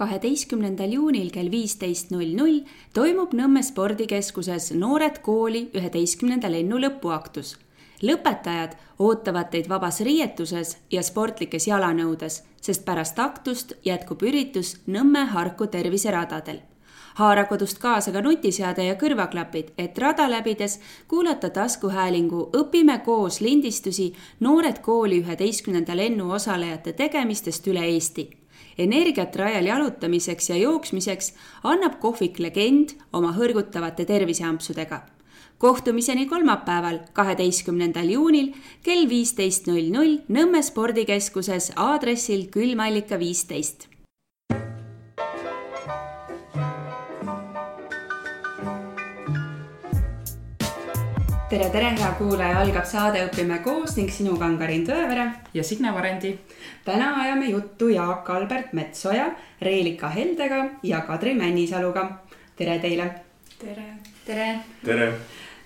kaheteistkümnendal juunil kell viisteist null null toimub Nõmme spordikeskuses Noored kooli üheteistkümnenda lennu lõpuaktus. lõpetajad ootavad teid vabas riietuses ja sportlikes jalanõudes, sest pärast aktust jätkub üritus Nõmme Harku terviseradadel haara kodust kaasa ka nutiseade ja kõrvaklapid, et rada läbides kuulata taskuhäälingu Õpime koos lindistusi Noored kooli üheteistkümnenda lennu osalejate tegemistest üle Eesti. Energiat rajal jalutamiseks ja jooksmiseks annab kohvik Legend oma hõrgutavate terviseampsudega. Kohtumiseni kolmapäeval, kaheteistkümnendal juunil kell viisteist null null Nõmme spordikeskuses aadressil Külmallika viisteist tere, tere, hea kuulaja, algab saade Õpime koos ning sinuga on Karin Tõevere. ja Signe Varendi. täna ajame juttu Jaak-Albert Metsoja, Reelika Heldega ja Kadri Männisaluga. tere teile. tere. tere. tere.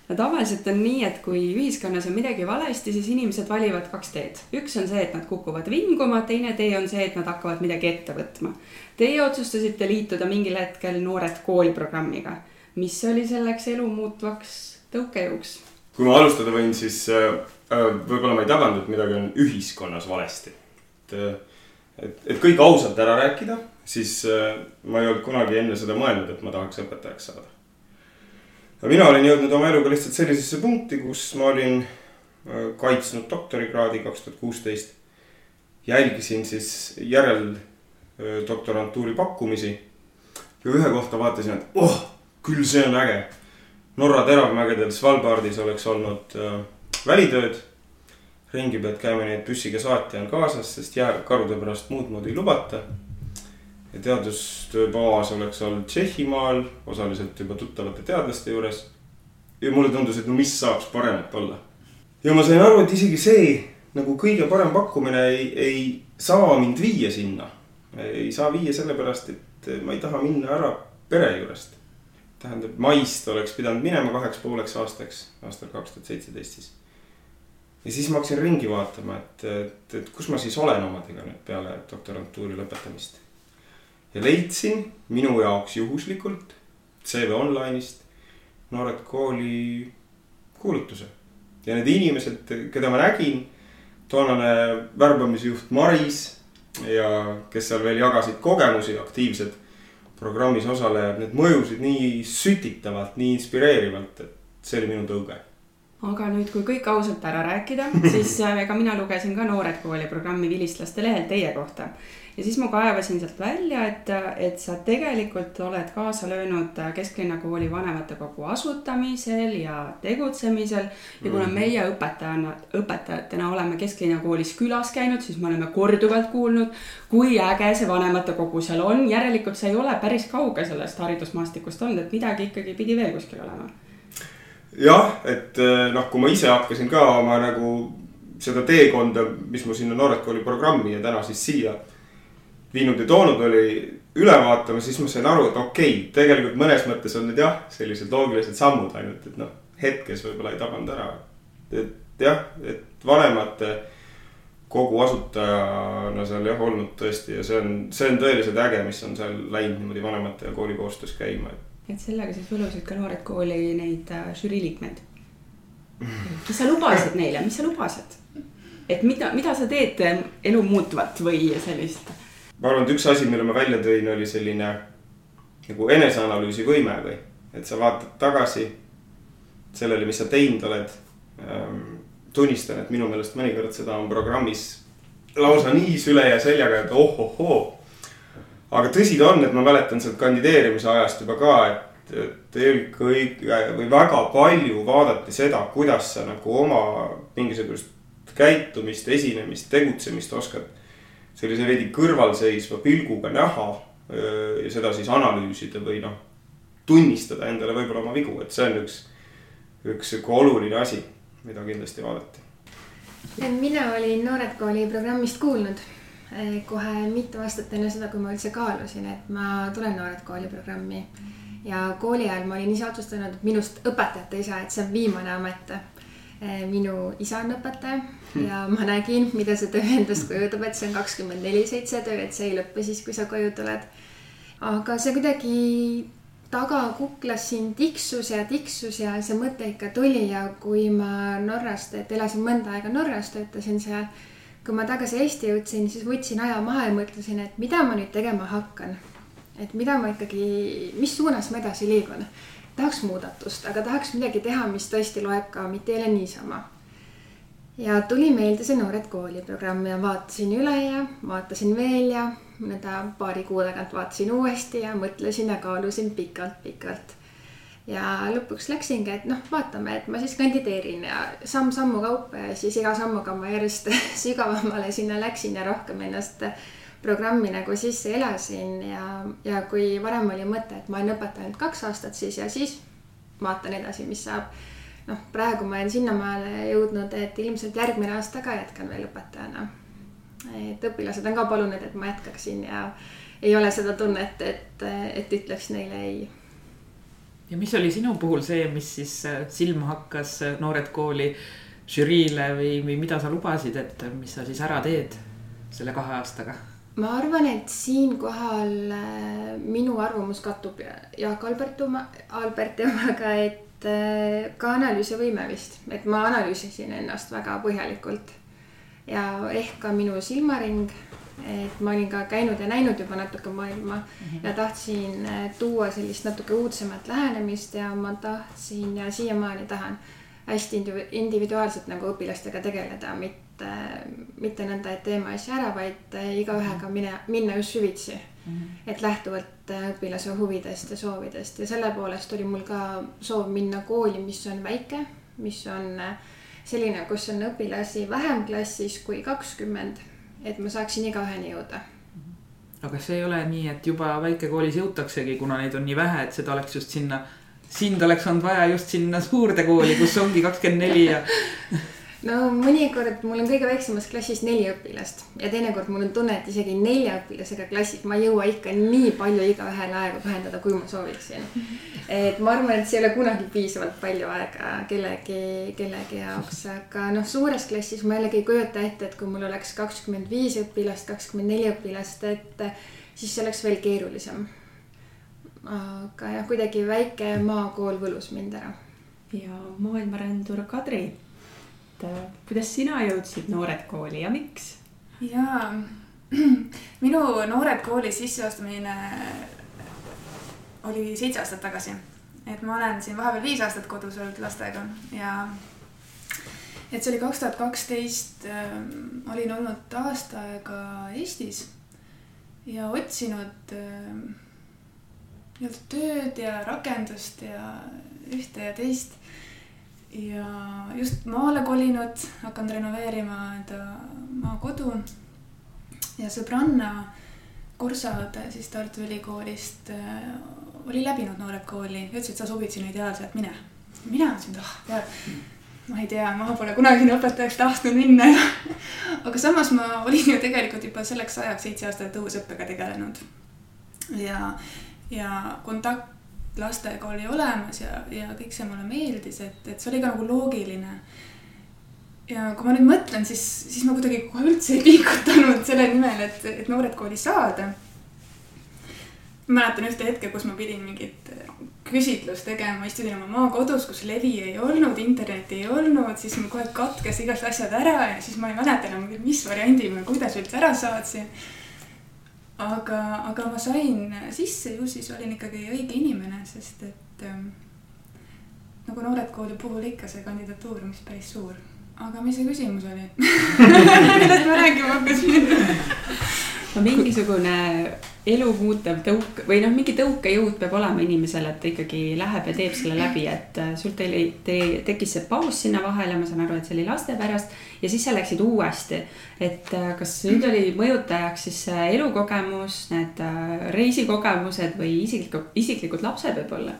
no tavaliselt on nii, et kui ühiskonnas on midagi valesti, siis inimesed valivad kaks teed. üks on see, et nad kukuvad vinguma, teine tee on see, et nad hakkavad midagi ette võtma. Teie otsustasite liituda mingil hetkel Noored kooli programmiga. mis oli selleks elu muutvaks tõukejõuks? Kui ma alustada võin, siis äh, äh, võib-olla ma ei tabanud, et midagi on ühiskonnas valesti. et, äh, et, et kõik ausalt ära rääkida, siis ma ei olnud kunagi enne seda mõelnud, et ma tahaks õpetajaks saada. aga mina olin jõudnud oma eluga lihtsalt sellisesse punkti, kus ma olin kaitsnud doktorikraadi kaks tuhat kuusteist. jälgisin siis järeldoktorantuuri pakkumisi. ja ühe kohta vaatasin, et oh, küll see on äge Norra teravmägedel Svalbardis oleks olnud äh, välitööd. ringi pead käima nii, et püssiga saatja on kaasas, sest jääkarude pärast muud moodi ei lubata. ja teadustöö baas oleks olnud Tšehhimaal, osaliselt juba tuttavate teadlaste juures. ja mulle tundus, et no mis saaks paremat olla. ja ma sain aru, et isegi see nagu kõige parem pakkumine ei, ei saa mind viia sinna. ei saa viia sellepärast, et ma ei taha minna ära pere juurest tähendab, maist oleks pidanud minema kaheks pooleks aastaks, aastal kaks tuhat seitseteist siis. ja siis ma hakkasin ringi vaatama, et, et, et kus ma siis olen omadega nüüd peale doktorantuuri lõpetamist. ja leidsin minu jaoks juhuslikult CV Online'ist Noored Kooli kuulutuse. ja need inimesed, keda ma nägin, toonane värbamisjuht Maris ja kes seal veel jagasid kogemusi, aktiivsed programmis osalejad, need mõjusid nii sütitavalt, nii inspireerivalt, et see oli minu tõuge. Aga nüüd, kui kõik ausalt ära rääkida, siis äh, ega mina lugesin ka Noored Kooli programmi vilistlaste lehel teie kohta ja siis ma kaevasin sealt välja, et, et sa tegelikult oled kaasa löönud Kesklinna kooli vanematekogu asutamisel ja tegutsemisel. ja kuna mhm. meie õpetajana, õpetajatena oleme Kesklinna koolis külas käinud, siis me oleme korduvalt kuulnud, kui äge see vanematekogu seal on. järelikult sa ei ole päris kauge sellest haridusmaastikust olnud, et midagi ikkagi pidi veel kuskil olema. Jah, et noh, kui ma ise hakkasin ka oma nagu seda teekonda, mis ma sinna Noored Kooli programmi ja täna siis siia viinud ja toonud, oli üle vaatama, siis ma sain aru, et okei okay,, tegelikult mõnes mõttes on need jah, sellised loogilised sammud ainult, et noh, hetkes võib-olla ei tabanud ära. et jah, et vanemate kogu asutajana seal jah olnud tõesti ja see on, see on tõeliselt äge, mis on seal läinud niimoodi vanemate ja kooli koostöös käima. et sellega siis võlusid ka noored kooli neid äh, žürii liikmeid. mis sa lubasid neile, mis sa lubasid? et mida, mida sa teed elu muutvat või sellist ma arvan, et üks asi, mille ma välja tõin, oli selline nagu eneseanalüüsi võime või, et sa vaatad tagasi sellele, mis sa teinud oled ähm,. tunnistan, et minu meelest mõnikord seda on programmis lausa nii süle ja seljaga, et ohohoo. Aga tõsi ta on, et ma mäletan sealt kandideerimise ajast juba ka, et, et eelkõige või väga palju vaadati seda, kuidas sa nagu oma mingisugust käitumist, esinemist, tegutsemist oskad sellise veidi kõrvalseisva pilguga näha ja seda siis analüüsida või noh, tunnistada endale võib-olla oma vigu, et see on üks, üks sihuke oluline asi, mida kindlasti vaadati. mina olin Noored Kooli programmist kuulnud kohe mitu aastat enne seda, kui ma üldse kaalusin, et ma tulen Noored Kooli programmi. ja kooli ajal ma olin ise otsustanud, et minust õpetajat ei saa, et see on viimane amet Eh, minu isa on õpetaja ja ma nägin, mida see töö endast kujutab, et see on kakskümmend neli seitse töö, et see ei lõpe siis, kui sa koju tuled. aga see kuidagi tagakuklas siin tiksus ja tiksus ja see mõte ikka tuli ja kui ma Norrast, et elasin mõnda aega Norras, töötasin seal. Kui ma tagasi Eesti jõudsin, siis võtsin aja maha ja mõtlesin, et mida ma nüüd tegema hakkan. et mida ma ikkagi, mis suunas ma edasi liigun. tahaks muudatust, aga tahaks midagi teha, mis tõesti loeb ka, mitte ei ole niisama ja tuli meelde see Noored Kooli programm ja vaatasin üle ja vaatasin veel ja mõnda paari kuu tagant vaatasin uuesti ja mõtlesin ja kaalusin pikalt-pikalt. Ja lõpuks läksingi, et noh, vaatame, et ma siis kandideerin ja samm-sammu kaupa ja siis iga sammuga ma järjest sügavamale sinna läksin ja rohkem ennast programmi nagu sisse elasin ja, ja kui varem oli mõte, et ma olen õpetanud kaks aastat siis ja siis vaatan edasi, mis saab noh, praegu ma olen sinnamaale jõudnud, et ilmselt järgmine aasta ka jätkan veel õpetajana. et õpilased on ka palunud, et ma jätkaksin ja ei ole seda tunnet, et, et ütleks neile ei. Ja mis oli sinu puhul see, mis siis äh, silma hakkas äh, Noored Kooli žüriile või, või mida sa lubasid, et mis sa siis ära teed selle kahe aastaga? ma arvan, et siinkohal äh, minu arvamus kattub Jaak Albertuma, Alberti omaga, et ka analüüsivõime vist, et ma analüüsisin ennast väga põhjalikult. ja ehk ka minu silmaring, et ma olin ka käinud ja näinud juba natuke maailma mm -hmm. ja tahtsin eh, tuua sellist natuke uudsemat lähenemist ja ma tahtsin ja siiamaani tahan hästi individuaalselt nagu õpilastega tegeleda, mitte, mitte nõnda, et teeme asja ära, vaid eh, igaühega mine, minna just süvitsi mm. -hmm. et lähtuvalt Äh, õpilase huvidest ja soovidest ja selle poolest oli mul ka soov minna kooli, mis on väike, mis on äh, selline, kus on õpilasi vähem klassis kui kakskümmend, et ma saaksin igaüheni jõuda. aga see ei ole nii, et juba väikekoolis jõutaksegi, kuna neid on nii vähe, et seda oleks just sinna, sind oleks olnud vaja just sinna suurde kooli, kus ongi kakskümmend neli ja no mõnikord mul on kõige väiksemas klassis neli õpilast ja teinekord mul on tunne, et isegi nelja õpilasega klassis ma ei jõua ikka nii palju igaühele aega pühendada, kui ma sooviksin. et ma arvan, et see ei ole kunagi piisavalt palju aega kellegi, kellegi jaoks, aga noh, suures klassis ma jällegi ei kujuta ette, et kui mul oleks kakskümmend viis õpilast, kakskümmend neli õpilast, et siis see oleks veel keerulisem. aga jah, kuidagi väike maakool võlus mind ära. ja maailmarändur Kadri et äh, kuidas sina jõudsid Noored Kooli ja miks? jaa, minu Noored Kooli sisseastumine oli seitse aastat tagasi. et ma olen siin vahepeal viis aastat kodus olnud lastega ja et see oli kaks tuhat kaksteist, ähm, olin olnud aasta aega Eestis ja otsinud ähm, nii-öelda tööd ja rakendust ja ühte ja teist ja just maale kolinud, hakanud renoveerima enda maakodu. ja sõbranna kursaõde siis Tartu Ülikoolist äh, oli läbinud Noored Kooli, ütles, et sa sobid sinna ideaalselt, mine. mina mõtlesin, et ah, tead, ma ei tea, ma pole kunagi õpetajaks tahtnud minna ja aga samas ma olin ju tegelikult juba selleks ajaks seitse aastat õhusõppega tegelenud. ja, ja kontakt lastega oli olemas ja, ja kõik see mulle meeldis, et, et see oli ka nagu loogiline. ja kui ma nüüd mõtlen, siis, siis ma kuidagi kohe üldse ei pingutanud selle nimel, et, et noored kooli saada. mäletan ühte hetke, kus ma pidin mingit küsitlust tegema, istusin oma maakodus, kus levi ei olnud, internetti ei olnud, siis mul kohe katkes igast asjad ära ja siis ma ei mäleta enam, mis variandi ma, kuidas üldse ära saatsin aga, aga ma sain sisse ju siis olin ikkagi õige inimene, sest et ähm, nagu Noored Kooli puhul ikka see kandidatuur, mis päris suur. aga mis see küsimus oli millest ma rääkima hakkasin no mingisugune elu muutev tõuk või noh, mingi tõukejõud peab olema inimesel, et ta ikkagi läheb ja teeb selle läbi, et äh, sul teil te, tekkis see paus sinna vahele, ma saan aru, et see oli laste pärast ja siis sa läksid uuesti. et äh, kas nüüd oli mõjutajaks siis elukogemus, need äh, reisikogemused või isiklikud, isiklikud lapsed võib-olla?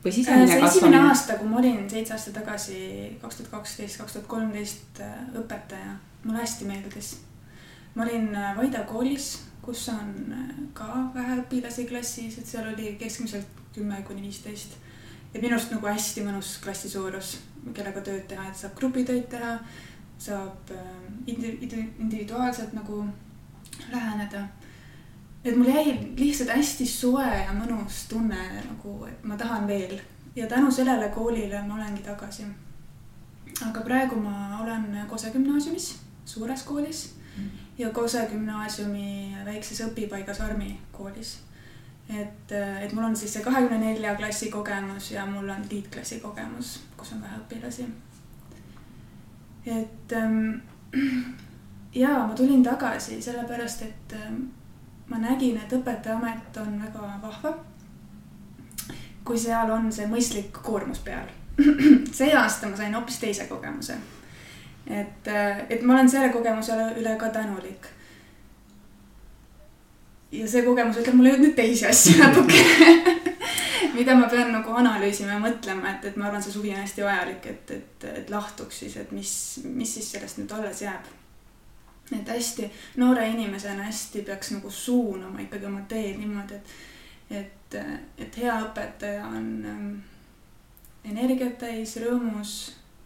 või sisemine kasvamine? esimene aasta, kui ma olin seitse aastat tagasi, kaks tuhat kaksteist, kaks tuhat kolmteist õpetaja, mulle hästi meeldis. Ma olin Vaida koolis kus on äh, ka vähe õpilasi klassis, et seal oli keskmiselt kümme kuni viisteist. et minu arust nagu hästi mõnus klassi suurus, kellega tööd teha, et saab grupitöid teha, saab äh, individuaalselt nagu läheneda. et mul jäi lihtsalt hästi soe ja mõnus tunne nagu, et ma tahan veel ja tänu sellele koolile ma olengi tagasi. aga praegu ma olen Kose gümnaasiumis, suures koolis ja Kose gümnaasiumi väikses õpipaigas Armi koolis. et, et mul on siis see kahekümne nelja klassi kogemus ja mul on liitklassi kogemus, kus on vähe õpilasi. et ähm, ja ma tulin tagasi sellepärast, et ähm, ma nägin, et õpetajaamet on väga vahva. kui seal on see mõistlik koormus peal. see aasta ma sain hoopis teise kogemuse. Et, äh, et ma olen selle kogemuse üle ka tänulik. ja see kogemus ütleb mulle nüüd teisi asju natukene mida ma pean nagu analüüsima ja mõtlema, et, et ma arvan, see suvi on hästi vajalik, et, et, et lahtuks siis, et mis, mis siis sellest nüüd alles jääb et hästi noore inimesena hästi peaks nagu suunama ikkagi oma teed niimoodi, et, et, et hea õpetaja on ähm, energiat täis, rõõmus,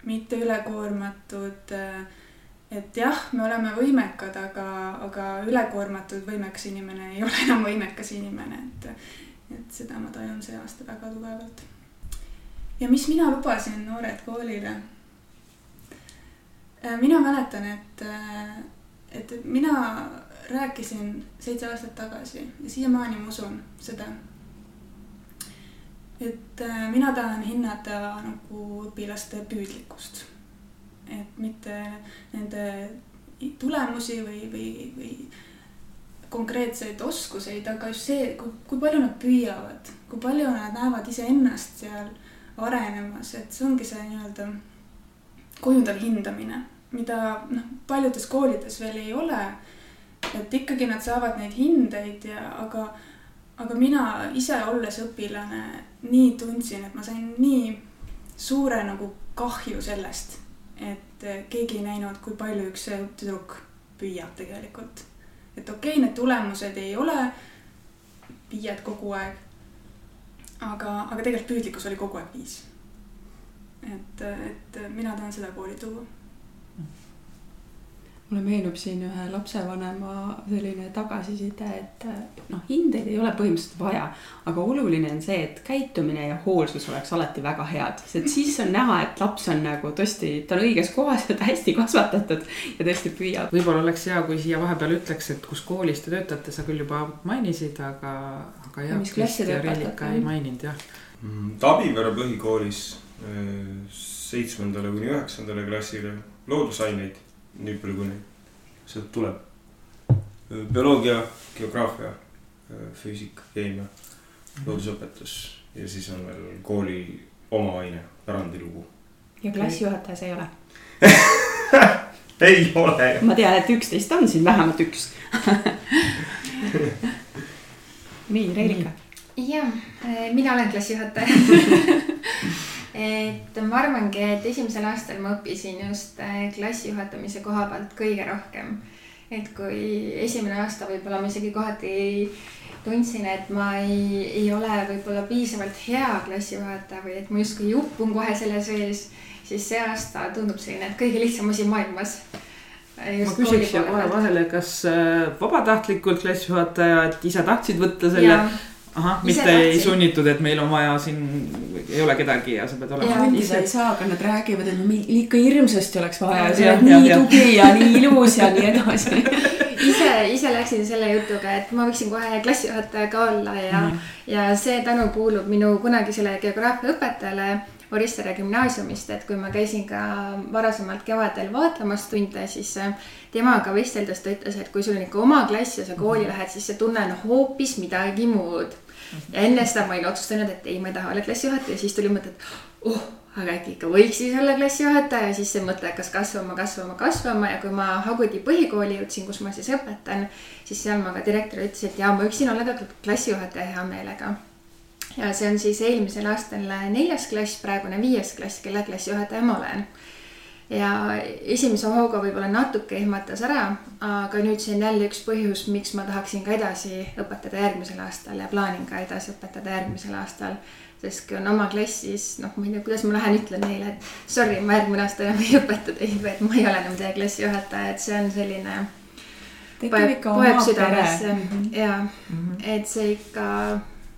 mitte ülekoormatud äh, et jah, me oleme võimekad, aga, aga ülekoormatud võimekas inimene ei ole enam võimekas inimene, et, et seda ma tajun see aasta väga tugevalt. ja mis mina lubasin Noored Koolile? Äh, mina mäletan, et äh, et mina rääkisin seitse aastat tagasi ja siiamaani ma usun seda. Et äh, mina tahan hinnata nagu õpilaste püüdlikkust. et mitte nende tulemusi või, või, või konkreetseid oskuseid, aga just see, kui palju nad püüavad, kui palju nad näevad iseennast seal arenemas, et see ongi see nii-öelda kujundav hindamine mida noh, paljudes koolides veel ei ole. et ikkagi nad saavad neid hindeid ja, aga, aga mina ise olles õpilane nii tundsin, et ma sain nii suure nagu kahju sellest, et keegi ei näinud, kui palju üks tüdruk püüab tegelikult. et okei okay,, need tulemused ei ole viied kogu aeg. aga, aga tegelikult püüdlikkus oli kogu aeg viis. et, et mina tahan seda kooli tuua mulle meenub siin ühe lapsevanema selline tagasiside, et noh, hindeid ei ole põhimõtteliselt vaja, aga oluline on see, et käitumine ja hoolsus oleks alati väga head, sest siis on näha, et laps on nagu tõesti, ta on õiges kohas ja ta hästi kasvatatud ja tõesti püüab. võib-olla oleks hea, kui siia vahepeal ütleks, et kus koolis te töötate, sa küll juba mainisid, aga, aga jah. mis klassi te õpetate? ei maininud jah. Mm, Tabivere põhikoolis äh, seitsmendale kuni üheksandale klassile loodusaineid nii palju, kui neid sealt tuleb. bioloogia, geograafia, füüsika, keemia, loodusõpetus ja siis on veel kooli oma aine, pärandilugu. ja klassijuhataja see ei ole ei ole. ma tean, et üksteist on siin vähemalt üks nii, Reelika. jah, mina olen klassijuhataja et ma arvangi, et esimesel aastal ma õppisin just äh, klassi juhatamise koha pealt kõige rohkem. et kui esimene aasta võib-olla ma isegi kohati tundsin, et ma ei, ei ole võib-olla piisavalt hea klassijuhataja või et ma justkui upun kohe selle sees, siis see aasta tundub selline, et kõige lihtsam asi maailmas. Ma küsiks siia kohe vahele, kas äh, vabatahtlikult klassijuhataja, et ise tahtsid võtta selle ja ahah, mitte ei sunnitud, et meil on vaja siin, ei ole kedagi ja sa pead olema. hundida ei saa, aga nad räägivad, et meil ikka hirmsasti oleks vaja ja sa oled nii ja, tubli ja nii ilus ja nii edasi. Ise, ise läksin selle jutuga, et ma võiksin kohe klassijuhataja ka olla ja mm, -hmm. ja see tänu kuulub minu kunagisele geograafiaõpetajale Orissare gümnaasiumist, et kui ma käisin ka varasemalt kevadel vaatamas tunde, siis temaga vesteldes ta ütles, et kui sul on ikka oma klass ja sa kooli lähed, siis see tunne on hoopis midagi muud ja enne seda ma olin otsustanud, et ei, ma ei taha olla klassijuhataja, siis tuli mõte, et oh, aga äkki ikka võiks siis olla klassijuhataja. Ja siis see mõte hakkas kasvama, kasvama, kasvama. Ja kui ma Hagudi põhikooli jõudsin, kus ma siis õpetan, siis seal ma ka direktorile ütlesin, et jaa, ma võiksin olla ka klassijuhataja hea meelega. ja see on siis eelmisel aastal neljas klass, praegune viies klass, kelle klassijuhataja ma olen ja esimese hooga võib-olla natuke ehmatas ära, aga nüüd see on jälle üks põhjus, miks ma tahaksin ka edasi õpetada järgmisel aastal ja plaanin ka edasi õpetada järgmisel aastal. sest kui on oma klassis, noh, ma ei tea, kuidas ma lähen, ütlen neile, et sorry, ma järgmine aasta enam ei õpeta teid või et ma ei ole enam teie klassijuhataja, et see on selline poeb, poeb südamesse ja mm -hmm. et see ikka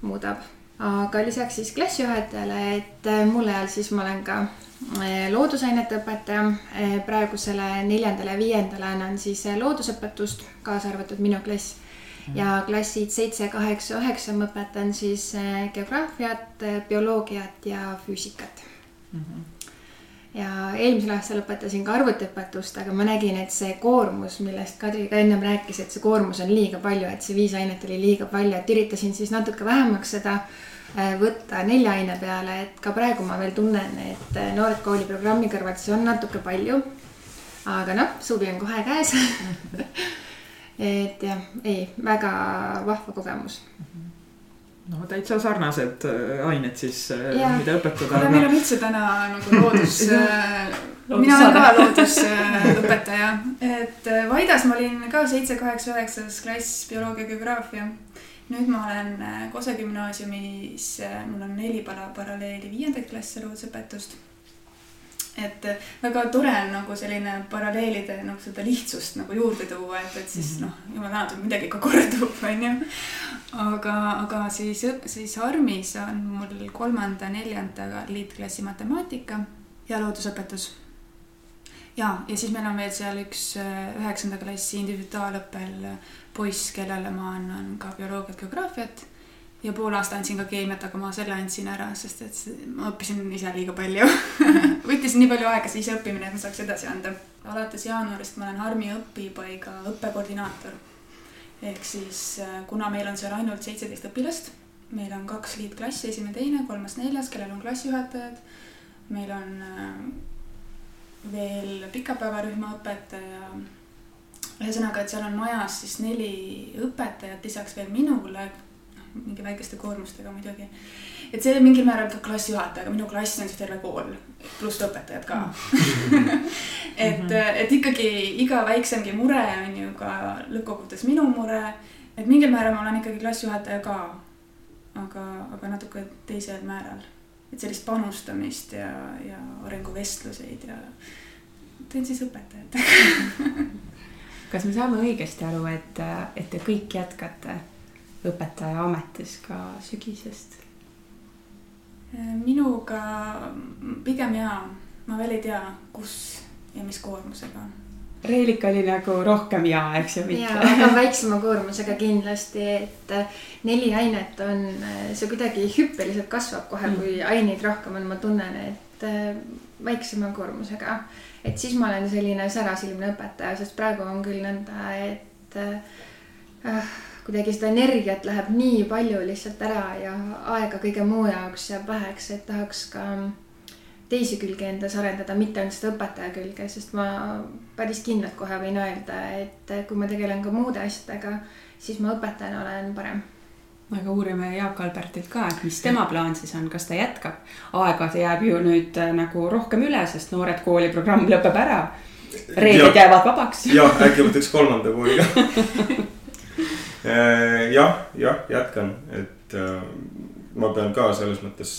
muudab. aga lisaks siis klassijuhatajale, et mul ajal siis ma olen ka loodusainete õpetaja. Äh, praegusele neljandale ja viiendale annan siis loodusõpetust, kaasa arvatud minu klass mhm. ja klassid seitse, kaheksa, üheksa ma õpetan siis geograafiat, bioloogiat ja füüsikat mm. -hmm ja eelmisel aastal õpetasin ka arvutiõpetust, aga ma nägin, et see koormus, millest Kadri ka ennem rääkis, et see koormus on liiga palju, et see viis ainet oli liiga palju, et üritasin siis natuke vähemaks seda äh, võtta nelja aine peale, et ka praegu ma veel tunnen, et äh, Noored Kooli programmi kõrvalt see on natuke palju. aga noh, suvi on kohe käes et jah, ei, väga vahva kogemus. -hmm no täitsa sarnased äh, ained siis, äh, mida õpetada. kuule, meil on üldse täna nagu loodus äh, mina olen ka loodusõpetaja, et Vaidas ma olin ka seitse, kaheksa, üheksas klass bioloogia, geograafia. Nüüd ma olen Kose gümnaasiumis, mul on neli pala paralleeli viiendaid klasse loodusõpetust et väga tore on nagu selline paralleelide nagu seda lihtsust nagu juurde tuua, et, et siis mhm. noh, jumal tänatud, midagi ikka kordub, onju. aga, aga siis, siis Armis on mul kolmanda, neljanda liitklassi matemaatika ja loodusõpetus. ja, ja siis meil on veel seal üks üheksanda klassi individuaalõppel poiss, kellele ma annan ka bioloogiat, geograafiat ja pool aasta andsin ka keemiat, aga ma selle andsin ära, sest et ma õppisin ise liiga palju võttis nii palju aega see iseõppimine, et ma saaks edasi anda. alates jaanuarist ma olen Harmi õpipaiga õppekoordinaator. ehk siis äh, kuna meil on seal ainult seitseteist õpilast, meil on kaks liitklassi, esimene, teine, kolmas, neljas, kellel on klassijuhatajad. meil on äh, veel pikapäevarühma õpetaja ühesõnaga, et seal on majas siis neli õpetajat lisaks veel minule, mingi väikeste koormustega muidugi. et see mingil määral ka klassijuhataja, aga minu klass on siis terve kool, pluss õpetajad ka et, mhm. et ikkagi iga väiksemgi mure on ju ka lõppkokkuvõttes minu mure. et mingil määral ma olen ikkagi klassijuhataja ka. aga, aga natuke teisel määral. et sellist panustamist ja, ja arenguvestluseid ja teen siis õpetajatega kas me saame õigesti aru, et, et te kõik jätkate õpetaja ametis ka sügisest? minuga pigem jaa, ma veel ei tea, kus ja mis koormusega. Reelika oli nagu rohkem jaa, eks ju, mitte? jaa, aga väiksema koormusega kindlasti, et neli ainet on, see kuidagi hüppeliselt kasvab kohe mm., kui aineid rohkem on, ma tunnen, et väiksema koormusega. et siis ma olen selline särasilmne õpetaja, sest praegu on küll nõnda, et äh, kuidagi seda energiat läheb nii palju lihtsalt ära ja aega kõige muu jaoks jääb väheks, et tahaks ka teisi külgi endas arendada, mitte ainult seda õpetaja külge, sest ma päris kindlalt kohe võin öelda, et kui ma tegelen ka muude asjadega, siis ma õpetajana olen parem aga uurime Jaak Albertilt ka, et mis tema plaan siis on, kas ta jätkab? aega jääb ju nüüd äh, nagu rohkem üle, sest Noored Kooli programm lõpeb ära. reeded jäävad vabaks. jah, äkki võtaks kolmanda kooli ka Äh, jah, jah, jätkan, et äh, ma pean ka selles mõttes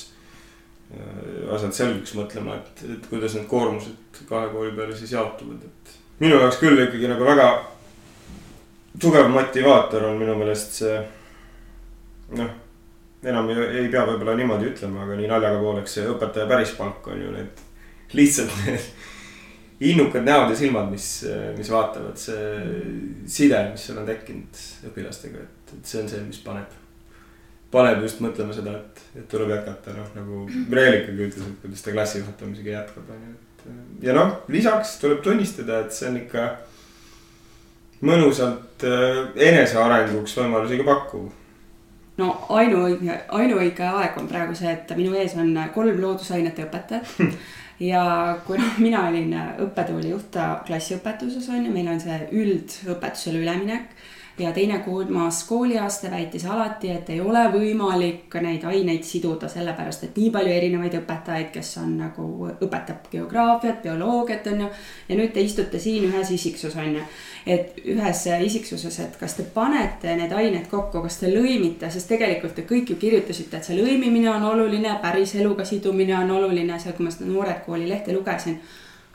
asjad selgeks mõtlema, et, et kuidas need koormused kahe kooli peale siis jaotuvad, et. minu jaoks küll ikkagi nagu väga tugev motivaator on minu meelest see, noh enam ei, ei pea võib-olla niimoodi ütlema, aga nii naljaga pooleks see õpetaja päris palk on ju need lihtsalt need innukad näod ja silmad, mis, mis vaatavad, see side, mis seal on tekkinud õpilastega, et, et see on see, mis paneb. paneb just mõtlema seda, et, et tuleb jätkata, noh nagu Reelikagi ütles, et kuidas ta klassi juhatamisega jätkab, on ju, et. ja noh, lisaks tuleb tunnistada, et see on ikka mõnusalt äh, enesearenguks võimalusi ka pakkuv no ainuõige, ainuõige aeg on praegu see, et minu ees on kolm loodusainete õpetajat ja kui noh, mina olin õppetooli juht klassiõpetuses on ju, meil on see üldõpetusele üleminek ja teine kolmas kooliaasta väitis alati, et ei ole võimalik neid aineid siduda, sellepärast et nii palju erinevaid õpetajaid, kes on nagu, õpetab geograafiat, bioloogiat, on ju. ja nüüd te istute siin ühes isiksus, on ju. Et ühes isiksuses, et kas te panete need ained kokku, kas te lõimite, sest tegelikult te kõik ju kirjutasite, et see lõimimine on oluline, päris eluga sidumine on oluline, seal, kui ma seda Noored Kooli lehte lugesin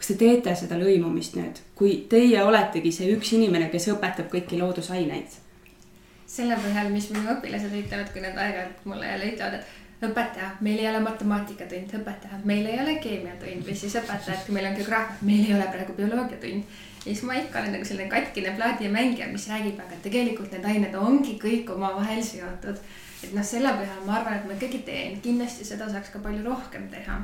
kas te teete seda lõimumist nüüd, kui teie oletegi see üks inimene, kes õpetab kõiki loodusaineid? selle põhjal, mis minu õpilased ütlevad, kui nad aeg-ajalt mulle jälle ütlevad, et õpetaja, meil ei ole matemaatikatund, õpetaja, meil ei ole keemiatund või siis õpetaja, et meil on geograafia, meil ei ole praegu bioloogiatund. Ja siis ma ikka olen nagu selline katkine plaadimängija, mis räägib, aga tegelikult need ained ongi kõik omavahel seotud. et noh, selle põhjal ma arvan, et ma ikkagi teen, kindlasti seda saaks ka palju rohkem teha.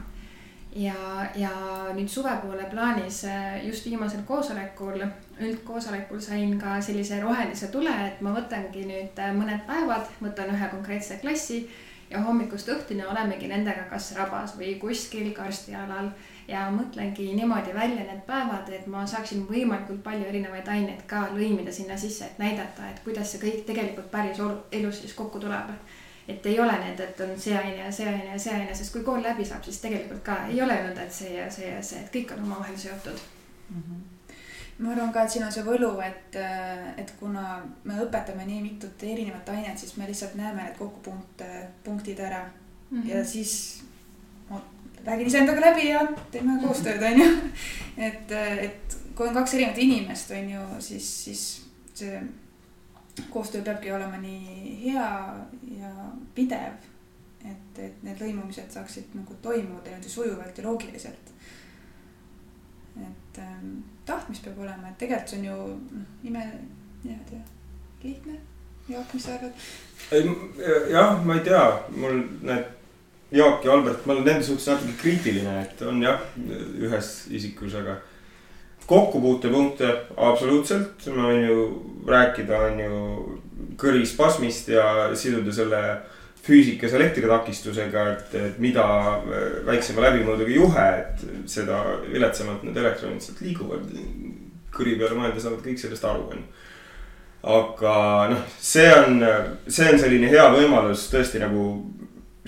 Ja, ja nüüd suvepoole plaanis äh, just viimasel koosolekul, üldkoosolekul sain ka sellise rohelise tule, et ma võtangi nüüd äh, mõned päevad, võtan ühe konkreetse klassi ja hommikust õhtuni olemegi nendega kas rabas või kuskil karstialal ja mõtlengi niimoodi välja need päevad, et ma saaksin võimalikult palju erinevaid aineid ka lõimida sinna sisse, et näidata, et kuidas see kõik tegelikult päris elus siis kokku tuleb et ei ole need, et on see aine ja see aine ja see aine, sest kui kool läbi saab, siis tegelikult ka ei ole nõnda, et see ja see ja see, et kõik on omavahel seotud mm. -hmm ma arvan ka, et siin on see võlu, et, et kuna me õpetame nii mitut erinevat ainet, siis me lihtsalt näeme need kokkupunkt, punktid ära mm. -hmm. ja siis räägin iseendaga läbi ja teeme koostööd, on ju. et, et kui on kaks erinevat inimest, on ju, siis, siis see koostöö peabki olema nii hea ja pidev, et, et need lõimumised saaksid nagu toimuda niimoodi sujuvalt ja loogiliselt. et ähm, tahtmist peab olema, et tegelikult see on ju noh, ime, niimoodi lihtne. Jaak, mis sa arvad? jah, ma ei tea, mul need Jaak ja Albert, ma olen nende suhtes natuke kriitiline, et on jah, ühes isikus, aga kokkupuutepunkte absoluutselt, ma võin ju rääkida, on ju kõrispasmist ja siduda selle füüsikas elektritakistusega, et, et mida väiksema läbimõõduga juhe, et seda viletsamalt need elektronid sealt liiguvad. kõri peale mõelda saavad kõik sellest aru, on ju. aga noh, see on, see on selline hea võimalus tõesti nagu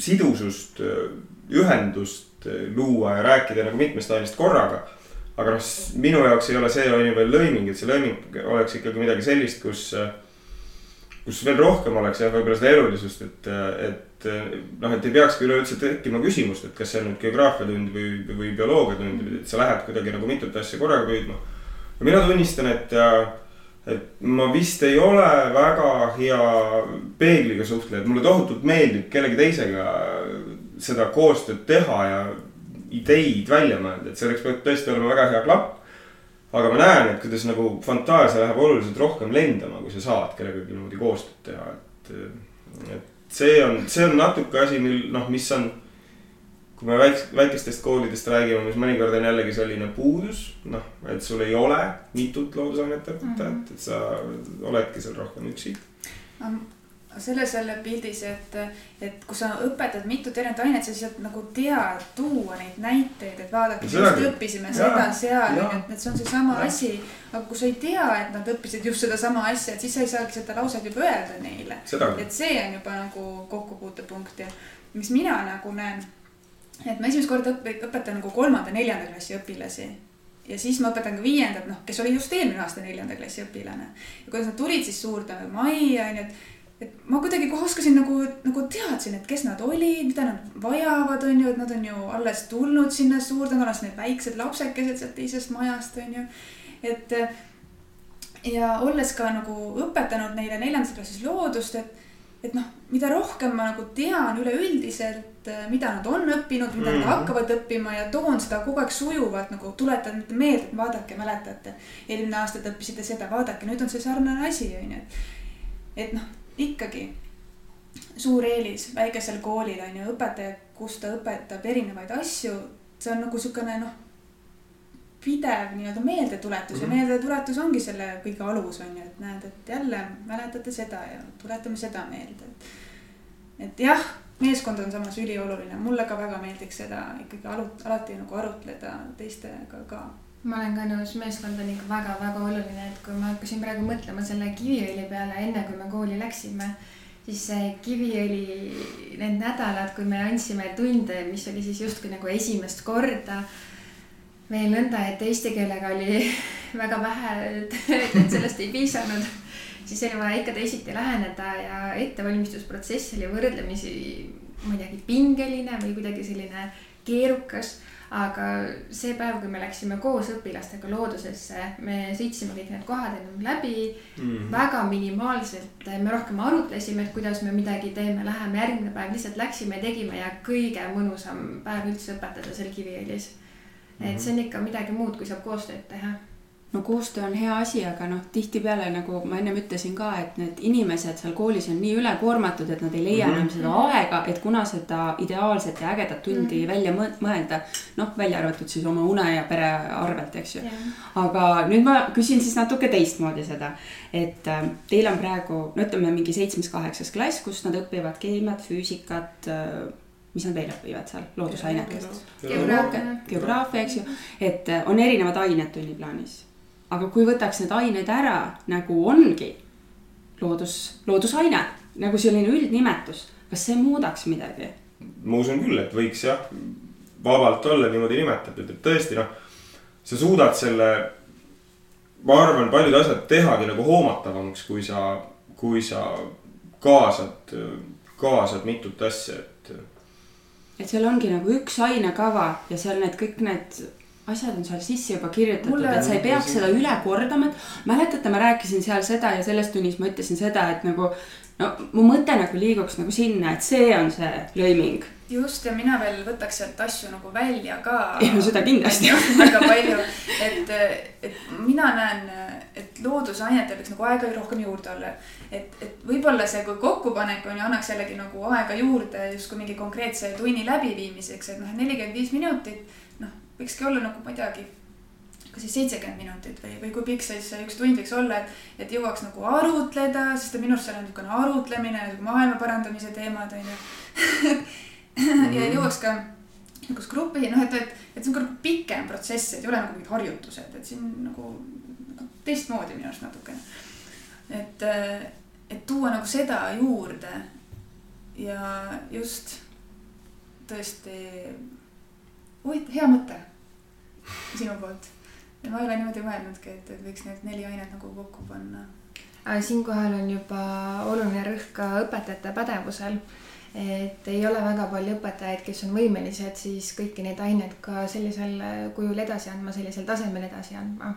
sidusust, ühendust luua ja rääkida nagu mitmest ainest korraga aga noh, minu jaoks ei ole see on ju veel lõiming, et see lõiming oleks ikkagi midagi sellist, kus, kus veel rohkem oleks jah, võib-olla seda elulisust, et, et noh, et ei peakski üleüldse tekkima küsimust, et kas see on nüüd geograafiatund või, või bioloogiatund, et sa lähed kuidagi nagu mitut asja korraga püüdma. mina tunnistan, et, et ma vist ei ole väga hea peegliga suhtleja, et mulle tohutult meeldib kellegi teisega seda koostööd teha ja ideid välja mõelda, et selleks peab tõesti olema väga hea klapp. aga ma näen, et kuidas nagu fantaasia läheb oluliselt rohkem lendama, kui sa saad kellegagi niimoodi koostööd teha, et. et see on, see on natuke asi, mil noh, mis on. Kui me väikest, väikestest koolidest räägime, mis mõnikord on jällegi selline puudus, noh, et sul ei ole mitut loodusainete õpetajat mm, -hmm. et sa oledki seal rohkem üksi selles jälle pildis, et, et kui sa õpetad mitut erinevat ainet, sa lihtsalt nagu tead tuua neid näiteid, et vaadake, just õppisime seda seal, et, et see on seesama asi. aga kui sa ei tea, et nad õppisid just sedasama asja, et siis sa ei saagi seda lauset juba öelda neile. et see on juba nagu kokkupuutepunkt ja mis mina nagu näen. Et ma esimest korda õp-, õpetan nagu kolmanda-neljanda klassi õpilasi ja siis ma õpetan ka viiendat, noh, kes oli just eelmine aasta neljanda klassi õpilane. ja kuidas nad tulid siis suurde majja, onju, et et ma kuidagi kohe oskasin nagu, nagu teadsin, et kes nad olid, mida nad vajavad, on ju, et nad on ju alles tulnud sinna suurde, nad on alles need väiksed lapsekesed sealt teisest majast, on ju. et ja olles ka nagu õpetanud neile neljandas klassis loodust, et, et noh, mida rohkem ma nagu tean üleüldiselt, mida nad on õppinud, mida mm -hmm. nad mhm. hakkavad õppima ja toon seda kogu aeg sujuvalt nagu tuletan meelde, et vaadake, mäletate. eelmine aasta te õppisite seda, vaadake, nüüd on see sarnane asi, on ju, et, noh ikkagi suur eelis väikesel koolil on ju õpetaja, kus ta õpetab erinevaid asju. see on nagu sihukene noh, pidev nii-öelda meeldetuletus mm -hmm. ja mhm. meeldetuletus ongi selle kõige alus on ju, et näed, et jälle mäletate seda ja tuletame seda meelde. et jah, meeskond on samas ülioluline, mulle ka väga meeldiks seda ikkagi alut-, alati nagu arutleda teistega ka ma olen ka nõus, meeskond on ikka väga-väga oluline, et kui ma hakkasin praegu mõtlema selle Kiviõli peale, enne kui me kooli läksime, siis see Kiviõli, need nädalad, kui me andsime tunde, mis oli siis justkui nagu esimest korda veel nõnda, et eesti keelega oli väga vähe, et sellest ei piisanud, siis oli vaja ikka teisiti läheneda ja ettevalmistusprotsess oli võrdlemisi, teagi, pingeline või kuidagi selline keerukas aga see päev, kui me läksime koos õpilastega loodusesse, me sõitsime kõik need kohad enam läbi mm. -hmm. väga minimaalselt, me rohkem arutlesime, et kuidas me midagi teeme, läheme järgmine päev, lihtsalt läksime, tegime ja kõige mõnusam päev üldse õpetada seal Kiviõlis. Et see on ikka midagi muud, kui saab koostööd teha no koostöö on hea asi, aga noh, tihtipeale nagu ma ennem ütlesin ka, et need inimesed seal koolis on nii ülekoormatud, et nad ei leia mm -hmm. enam seda aega, et kuna seda ideaalset ja ägedat tundi mm -hmm. välja mõelda. noh, välja arvatud siis oma une ja pere arvelt, eks ju yeah.. aga nüüd ma küsin siis natuke teistmoodi seda, et äh, teil on praegu, no ütleme mingi seitsmes-kaheksas klass, kus nad õpivad keemiat, füüsikat äh, mis nad veel õpivad seal, loodusainet. geograafia, geograafia, eks ju, et äh, on erinevad ained tunniplaanis aga kui võtaks need ained ära, nagu ongi loodus, loodusaine, nagu selline üldnimetus, kas see muudaks midagi? ma usun küll, et võiks jah, vabalt olla niimoodi nimetatud, et tõesti noh, sa suudad selle, ma arvan, paljud asjad tehagi nagu hoomatavamaks, kui sa, kui sa kaasad, kaasad mitut asja, et. Et seal ongi nagu üks ainekava ja seal need kõik need asjad on seal sisse juba kirjutatud, et sa ei peaks seda üle kordama, et mäletate, ma rääkisin seal seda ja selles tunnis ma ütlesin seda, et nagu no mu mõte nagu liiguks nagu sinna, et see on see lõiming. Just ja mina veel võtaks sealt asju nagu välja ka. seda kindlasti väga palju, et, et mina näen, et loodusainetel võiks nagu aega rohkem juurde olla. et, et võib-olla see, kui kokkupanek on ju, annaks jällegi nagu aega juurde justkui mingi konkreetse tunni läbiviimiseks, et noh, nelikümmend viis minutit võikski olla nagu, ma ei teagi, kas siis seitsekümmend minutit või, või kui pikk siis üks tund võiks olla, et, et jõuaks nagu arutleda, sest minu arust seal on niisugune arutlemine, maailma parandamise teemad on ju ja mhm. jõuaks ka niisugust gruppi, noh, et, et, et see on ka nagu pikem protsess, et ei ole nagu mingid harjutused, et siin nagu, nagu teistmoodi minu arust natukene. et, et tuua nagu seda juurde ja just tõesti huvitav, hea mõte sinu poolt. ma ei ole niimoodi mõelnudki, et, et võiks need neli ainet nagu kokku panna. siinkohal on juba oluline rõhk ka õpetajate pädevusel. Et ei ole väga palju õpetajaid, kes on võimelised siis kõiki neid aineid ka sellisel kujul edasi andma, sellisel tasemel edasi andma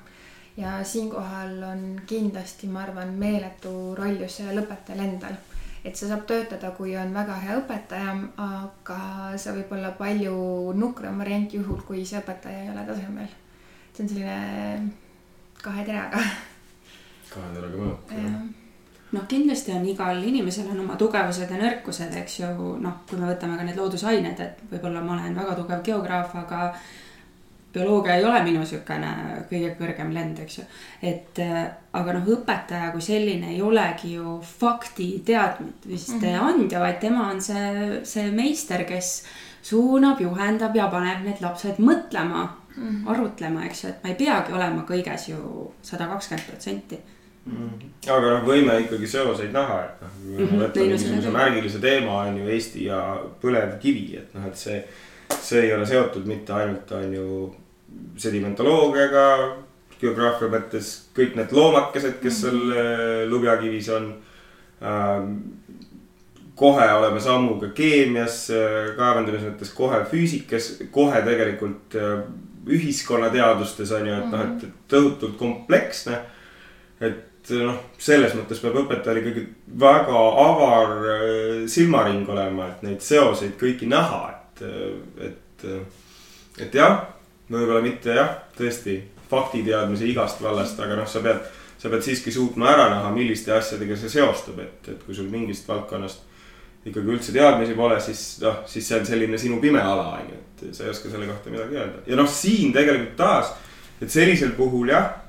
ja siinkohal on kindlasti, ma arvan, meeletu roll just sellel õpetajal endal et see saab töötada, kui on väga hea õpetaja, aga see võib olla palju nukram variant juhul, kui see õpetaja ei ole tasemel. see on selline kahe teraga. kahe teraga mõõk, jah noh, kindlasti on igal inimesel on oma tugevused ja nõrkused, eks ju, noh, kui me võtame ka need loodusained, et võib-olla ma olen väga tugev geograaf, aga bioloogia ei ole minu niisugune kõige kõrgem lend, eks ju. et äh, aga noh, õpetaja kui selline ei olegi ju faktiteadmiste mm -hmm. andja, vaid tema on see, see meister, kes suunab, juhendab ja paneb need lapsed mõtlema mm, -hmm. arutlema, eks ju, et ma ei peagi olema kõiges ju sada kakskümmend protsenti. Aga noh, võime ikkagi seoseid näha, et noh, kui me võtame niisuguse märgilise teema on ju Eesti ja põlevkivi, et noh, et see, see ei ole seotud mitte ainult on ju sedimentoloogiaga, geograafia mõttes kõik need loomakesed, kes seal mhm. äh, lubjakivis on ähm,. kohe oleme sammuga keemias, äh, kaevandamise mõttes kohe füüsikas, kohe tegelikult äh, ühiskonnateadustes on ju, et noh, et mhm. tohutult kompleksne. et noh, selles mõttes peab õpetajal ikkagi väga avar silmaring olema, et neid seoseid kõiki näha, et, et, et jah võib-olla mitte jah, tõesti faktiteadmise igast vallast, aga noh, sa pead, sa pead siiski suutma ära näha, milliste asjadega see seostub, et, et kui sul mingist valdkonnast ikkagi üldse teadmisi pole, siis noh, siis see on selline sinu pime ala, on ju, et sa ei oska selle kohta midagi öelda. ja noh, siin tegelikult taas, et sellisel puhul jah,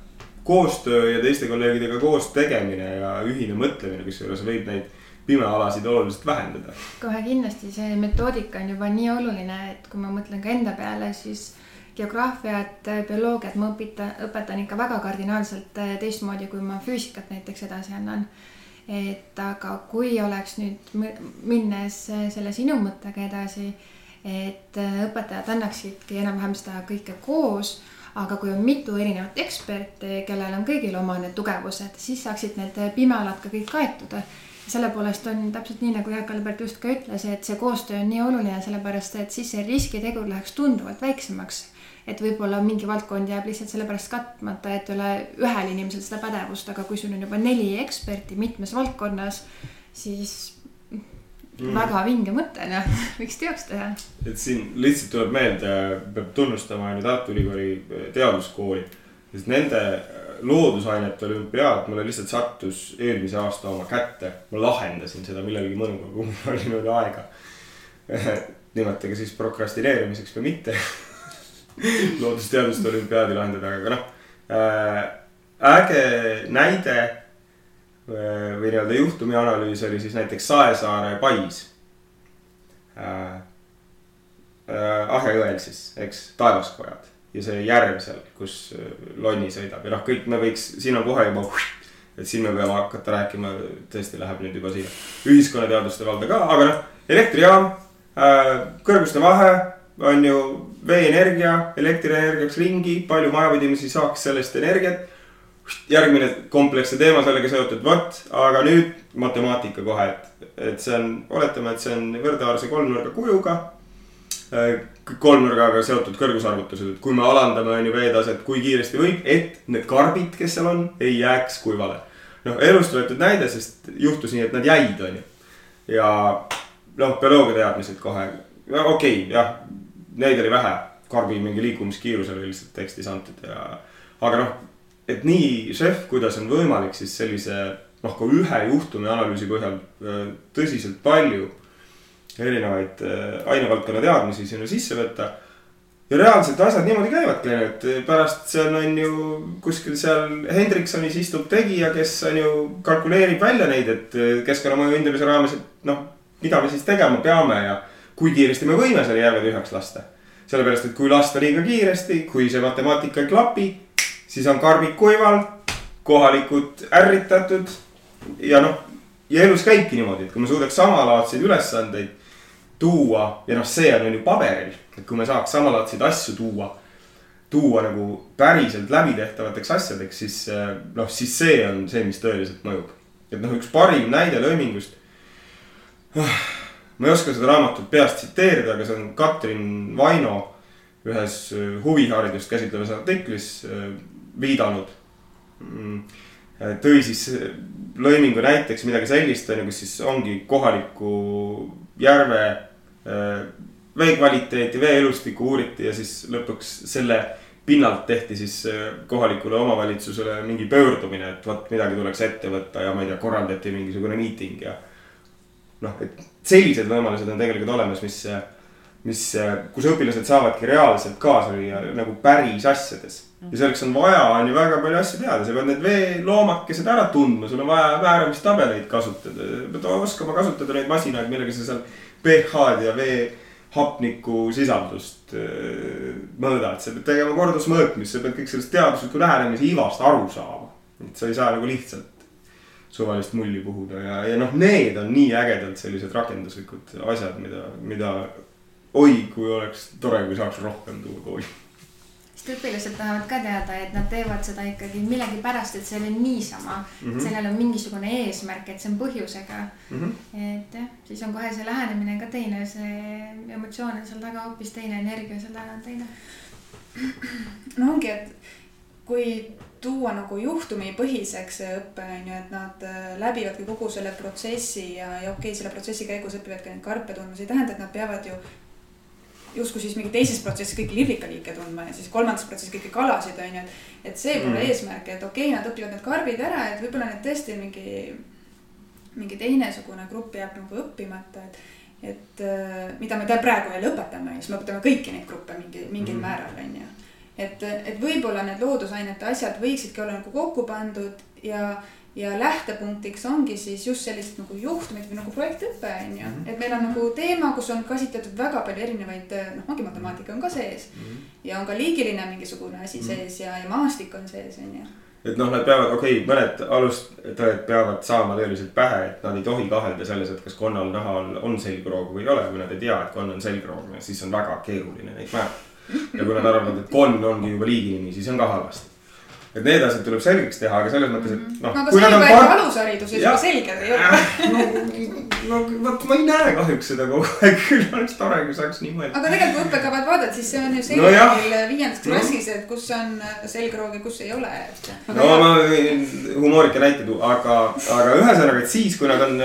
koostöö ja teiste kolleegidega koos tegemine ja ühine mõtlemine, kusjuures võib neid pimealasid oluliselt vähendada. kohe kindlasti, see metoodika on juba nii oluline, et kui ma mõtlen ka enda peale, siis geograafiat, bioloogiat ma õpita, õpetan ikka väga kardinaalselt äh, teistmoodi, kui ma füüsikat näiteks edasi annan. et aga kui oleks nüüd minnes äh, selle sinu mõttega edasi, et äh, õpetajad annaksidki enam-vähem seda kõike koos, aga kui on mitu erinevat eksperti, kellel on kõigil oma need tugevused, siis saaksid need pimealad ka kõik kaetud selle poolest on täpselt nii, nagu Jaak Albert just ka ütles, et see koostöö on nii oluline, sellepärast et siis see riskitegur läheks tunduvalt väiksemaks. et võib-olla mingi valdkond jääb lihtsalt sellepärast katmata, et ei ole ühel inimesel seda pädevust, aga kui sul on juba neli eksperti mitmes valdkonnas, siis mm. väga vinge mõte, noh, võiks teoks teha. et siin lihtsalt tuleb meelde, peab tunnustama ju Tartu Ülikooli teaduskooli, sest nende loodusainete olümpiaad mulle lihtsalt sattus eelmise aasta oma kätte. ma lahendasin seda millelgi mõnuga, kui mul oli niimoodi aega. nimetage siis prokrastineerimiseks või mitte loodusteaduste olümpiaadi lahendada, aga noh äh,. äge näide äh, või nii-öelda juhtumi analüüs oli siis näiteks Saesaare pais äh,. Äh, Ahja jõel siis, eks, taevaskojad ja see järv seal, kus äh, Lonni sõidab ja noh, kõik me võiks, siin on kohe juba. et siin me peame hakata rääkima, tõesti läheb nüüd juba siia ühiskonnateaduste valda ka, aga noh, elektrijaam äh,, kõrguste vahe on ju veeenergia, elektrienergiaks ringi, palju majapidamisi saaks sellest energiat. Järgmine kompleksne teema sellega seotud, vot, aga nüüd matemaatika kohe, et, et see on, oletame, et see on võrdaarse kolmnurga kujuga Äh, kolmnurgaga seotud kõrgusarvutused, et kui me alandame, on ju veetaset, kui kiiresti võib, et need karbid, kes seal on, ei jääks kuivale. noh, elust võetud näide, sest juhtus nii, et nad jäid, on ju. ja noh, bioloogia teadmised kohe, okei okay,, jah, neid oli vähe. karbi mingi liikumiskiirus oli lihtsalt tekstis antud ja, aga noh, et nii šef, kuidas on võimalik siis sellise noh, ka ühe juhtumi analüüsi põhjal äh, tõsiselt palju erinevaid äh, ainevaldkonna teadmisi sinna sisse võtta. ja reaalselt asjad niimoodi käivadki, et pärast seal on ju kuskil seal Hendriksonis istub tegija, kes on ju kalkuleerib välja neid, et äh, keskkonnamõju hindamise raames, et noh, mida me siis tegema peame ja kui kiiresti me võime selle järve tühjaks lasta. sellepärast, et kui lasta liiga kiiresti, kui see matemaatika ei klapi, siis on karbid kuival, kohalikud ärritatud ja noh, ja elus käibki niimoodi, et kui me suudaks samalaadseid ülesandeid tuua ja noh, see on ju paberil, et kui me saaks samalaadseid asju tuua, tuua nagu päriselt läbitehtavateks asjadeks, siis noh, siis see on see, mis tõeliselt mõjub. et noh, üks parim näide löömingust. ma ei oska seda raamatut peast tsiteerida, aga see on Katrin Vaino ühes huviharidust käsitlevas artiklis viidanud. Mm, tõi siis lõimingu näiteks midagi sellist, on ju, kus siis ongi kohaliku järve Äh, vee kvaliteeti, vee elustikku uuriti ja siis lõpuks selle pinnalt tehti siis äh, kohalikule omavalitsusele mingi pöördumine, et vot midagi tuleks ette võtta ja ma ei tea, korraldati mingisugune miiting ja. noh, et sellised võimalused on tegelikult olemas, mis, mis, kus õpilased saavadki reaalselt kaasa lüüa nagu päris asjades. ja selleks on vaja, on ju väga palju asju teada, sa pead need veeloomakesed ära tundma, sul on vaja määramistabeleid kasutada, pead oskama kasutada neid masinaid, millega sa seal pH-d ja vee hapniku sisaldust äh, mõõdad, sa pead tegema kordusmõõtmist, sa pead kõik sellest teadusliku lähenemise ivast aru saama. et sa ei saa nagu lihtsalt suvalist mulli puhuda ja, ja noh, need on nii ägedalt sellised rakenduslikud asjad, mida, mida oi, kui oleks tore, kui saaks rohkem tuua kooli sest õpilased tahavad ka teada, et nad teevad seda ikkagi millegipärast, et see ei ole niisama mm. -hmm. sellel on mingisugune eesmärk, et see on põhjusega mm. -hmm. et jah, siis on kohe see lähenemine ka teine, see emotsioon on seal taga hoopis teine, energia seal taga on teine. no ongi, et kui tuua nagu juhtumipõhiseks see õpe on ju, et nad äh, läbivadki kogu selle protsessi ja, ja okei okay,, selle protsessi käigus õpivadki neid karpe tundma, see ei tähenda, et nad peavad ju justkui siis mingi teises protsessis kõiki liblikaliike tundma ja siis kolmandas protsessis kõiki kalasid on ju, et. see pole mm. eesmärk, et okei okay,, nad õpivad need karbid ära, et võib-olla need tõesti mingi, mingi teinesugune grupp jääb nagu õppimata, et. et äh, mida me praegu veel õpetame, siis me õpetame kõiki neid gruppe mingi, mingil mm. määral on ju. et, et võib-olla need loodusainete asjad võiksidki olla nagu kokku pandud ja ja lähtepunktiks ongi siis just sellised nagu juhtumid või nagu projektõpe on ju, mhm. et meil on nagu teema, kus on käsitletud väga palju erinevaid, noh, ongi matemaatika on ka sees mm. -hmm. ja on ka liigiline mingisugune asi mm -hmm. sees ja, ja maastik on sees, on ju. et noh, nad peavad, okei okay,, mõned alustajad peavad saama tõeliselt pähe, et nad ei tohi kahelda selles, et kas konnal nahal on selgroogu või ei ole, kui nad ei tea, et konn on selgroog, siis on väga keeruline neid määrata. ja kui nad arvavad, et konn ongi juba liiginimi, siis on ka halvasti et need asjad tuleb selgeks teha, aga selles mõttes, et noh. no aga see juba par... alushariduses juba selge ei ole no, no vot ma ei näe kahjuks seda kogu aeg, küll oleks tore, kui saaks nii mõelda. aga tegelikult kui õppekavad vaatad, siis see on ju selge no meil viiendas klassis, et kus on selgroog ja kus ei ole. no ma võin humoorika näite tuua, aga, aga ühesõnaga, et siis, kui nad on,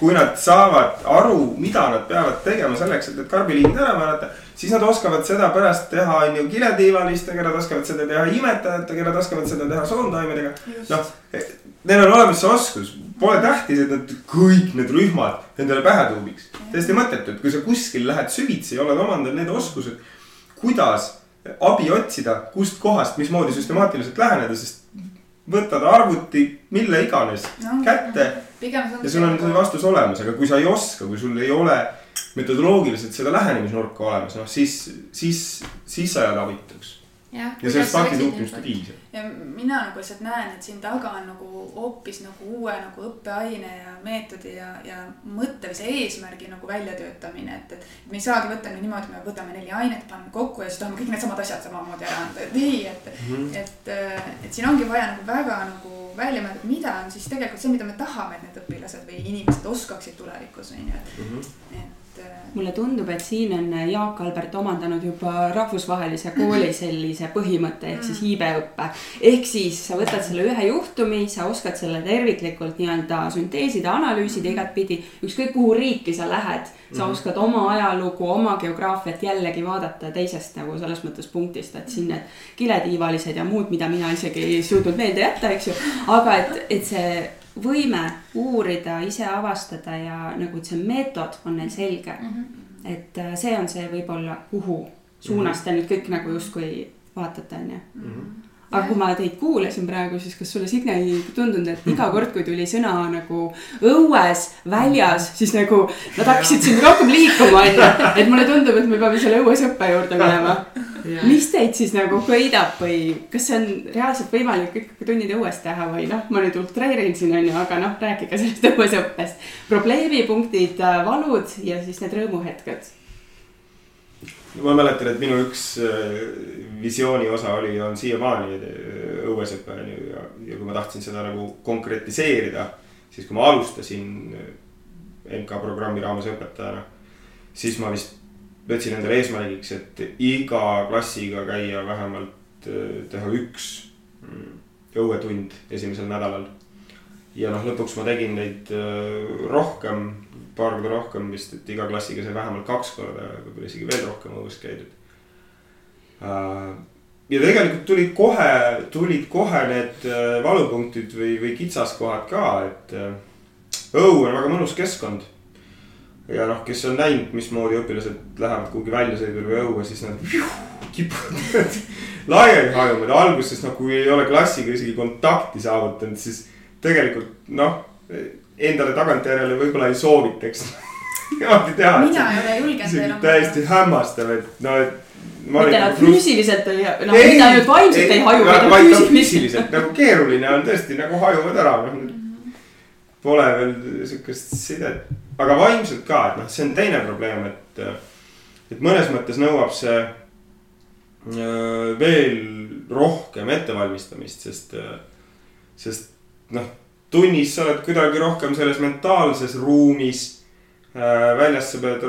kui nad saavad aru, mida nad peavad tegema selleks, et need karbiliigid ära määrata siis nad oskavad seda pärast teha, on ju, kiletiivalistega, nad oskavad seda teha imetajatega, nad oskavad seda teha soontaimedega. noh, neil on olemas see oskus, pole tähtis, et nad kõik need rühmad endale pähe tuubiks. täiesti mõttetu, et kui sa kuskil lähed süvitsi ja oled omandanud need oskused, kuidas abi otsida, kust kohast, mismoodi süstemaatiliselt läheneda, sest võtad arvuti, mille iganes no, kätte. ja sul on see vastus olemas, aga kui sa ei oska, kui sul ei ole metodoloogiliselt seda lähenemisnurka olemas, noh siis, siis, siis sa jääd abituks. ja, ja sellest faktitutvimist ei piisa. ja mina nagu lihtsalt näen, et siin taga on nagu hoopis nagu uue nagu õppeaine ja meetodi ja, ja mõtte või see eesmärgi nagu väljatöötamine, et, et. me ei saagi võtta nüüd niimoodi, me võtame neli ainet, paneme kokku ja siis tahame kõik needsamad asjad samamoodi ära anda, et ei, et mm, -hmm. et, et siin ongi vaja nagu väga nagu välja mõelda, mida on siis tegelikult see, mida me tahame, et need õpilased või inimesed oskaksid tulevikus on ju, et mm, -hmm. Et mulle tundub, et siin on Jaak Albert omandanud juba rahvusvahelise kooli sellise põhimõtte ehk siis iibeõppe. ehk siis sa võtad selle ühe juhtumi, sa oskad selle terviklikult nii-öelda sünteesida, analüüsida igatpidi. ükskõik kuhu riiki sa lähed, sa mhm. oskad oma ajalugu, oma geograafiat jällegi vaadata teisest nagu selles mõttes punktist, et siin need kiletiivalised ja muud, mida mina isegi ei suutnud meelde jätta, eks ju. aga et, et see võime uurida, ise avastada ja nagu, et see meetod on neil selge mm. -hmm. et äh, see on see võib-olla, kuhu suunas te nüüd kõik nagu justkui vaatate, on ju mhm. Aga kui ma teid kuulasin praegu, siis kas sulle, Signe, ei tundunud, et iga kord, kui tuli sõna nagu õues, väljas, siis nagu nad hakkasid siin rohkem liikuma, on ju. et mulle tundub, et me peame selle õues õppe juurde minema mis teid siis nagu köidab või kas see on reaalselt võimalik ikkagi tunnid õues teha või noh, ma nüüd ultreerin siin on ju, aga noh, rääkige sellest õuesõppest. probleemipunktid, valud ja siis need rõõmuhetked. Ma mäletan, et minu üks äh, visiooni osa oli, on siiamaani äh, õuesõpe on ju ja, ja kui ma tahtsin seda nagu konkretiseerida, siis kui ma alustasin MK programmi raames õpetajana, siis ma vist võtsin endale eesmärgiks, et iga klassiga käia vähemalt äh, teha üks mm, õuetund esimesel nädalal. ja noh, lõpuks ma tegin neid äh, rohkem, paar korda rohkem vist, et iga klassiga sai vähemalt kaks korda, võib-olla isegi veel rohkem õues käidud. Äh, ja tegelikult tulid kohe, tulid kohe need valupunktid või, või kitsaskohad ka, et õu on väga mõnus keskkond ja noh, kes on näinud, mismoodi õpilased lähevad kuhugi väljasõidule või õue, siis nad kipuvad laiali hajuma alguses noh, kui ei ole klassiga isegi kontakti saavutanud, siis tegelikult noh, endale tagantjärele võib-olla ei soovitaks niimoodi teha. mina ei ole julgenud enam. täiesti hämmastav, et no, et. mitte nad füüsiliselt ei, noh mitte ainult vaimselt ei, haju, vaid ka füüsiliselt nagu keeruline on tõesti nagu hajuvad ära, noh. Pole veel sihukest sidet aga vaimselt ka, et noh, see on teine probleem, et, et mõnes mõttes nõuab see äh, veel rohkem ettevalmistamist, sest, sest noh, tunnis sa oled kuidagi rohkem selles mentaalses ruumis. Äh, väljas sa pead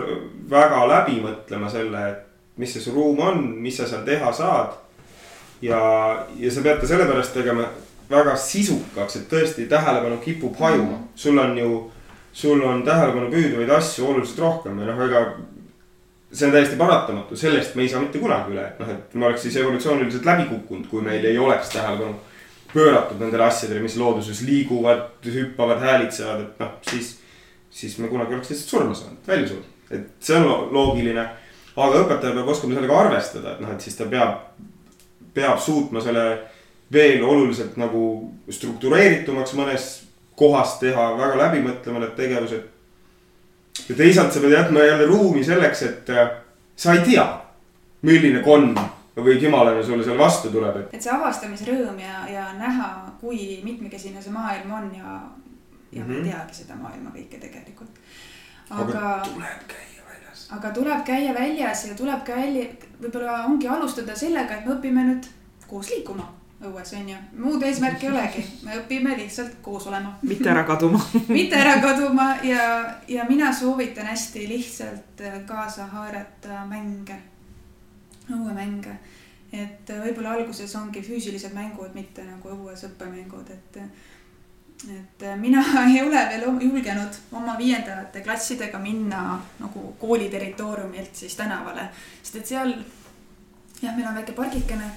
väga läbi mõtlema selle, et mis see su ruum on, mis sa seal teha saad. ja, ja sa pead ta sellepärast tegema väga sisukaks, et tõesti tähelepanu kipub hajuma, sul on ju sul on tähelepanu püüdvaid asju oluliselt rohkem ja noh, ega. see on täiesti paratamatu, sellest me ei saa mitte kunagi üle, et noh, et me oleks siis evolutsiooniliselt läbi kukkunud, kui meil ei oleks tähelepanu pööratud nendele asjadele, mis looduses liiguvad, hüppavad, häälitsevad, et noh, siis. siis me kunagi oleks lihtsalt surma saanud, välja surnud, et see on loogiline. aga õpetaja peab oskama sellega arvestada, et noh, et siis ta peab, peab suutma selle veel oluliselt nagu struktureeritumaks mõnes kohas teha, väga läbimõtlema need tegevused. ja teisalt sa pead jätma jälle ruumi selleks, et äh, sa ei tea, milline konn või kimalane sulle seal vastu tuleb, et. et see avastamisrõõm ja, ja näha, kui mitmekesine see maailm on ja, ja mm -hmm. me ei mhm. teagi seda maailma kõike tegelikult. aga, aga tuleb käia väljas. aga tuleb käia väljas ja tuleb ka välja, võib-olla ongi alustada sellega, et me õpime nüüd koos liikuma õues on ju, muud eesmärki ei olegi, me õpime lihtsalt koos olema. mitte ära kaduma mitte ära kaduma ja, ja mina soovitan hästi lihtsalt kaasa haarata mänge, õuemänge. et võib-olla alguses ongi füüsilised mängud, mitte nagu õues õppemängud, et et mina ei ole veel julgenud oma viiendate klassidega minna nagu kooli territooriumilt siis tänavale, sest et seal jah, meil on väike pargikene.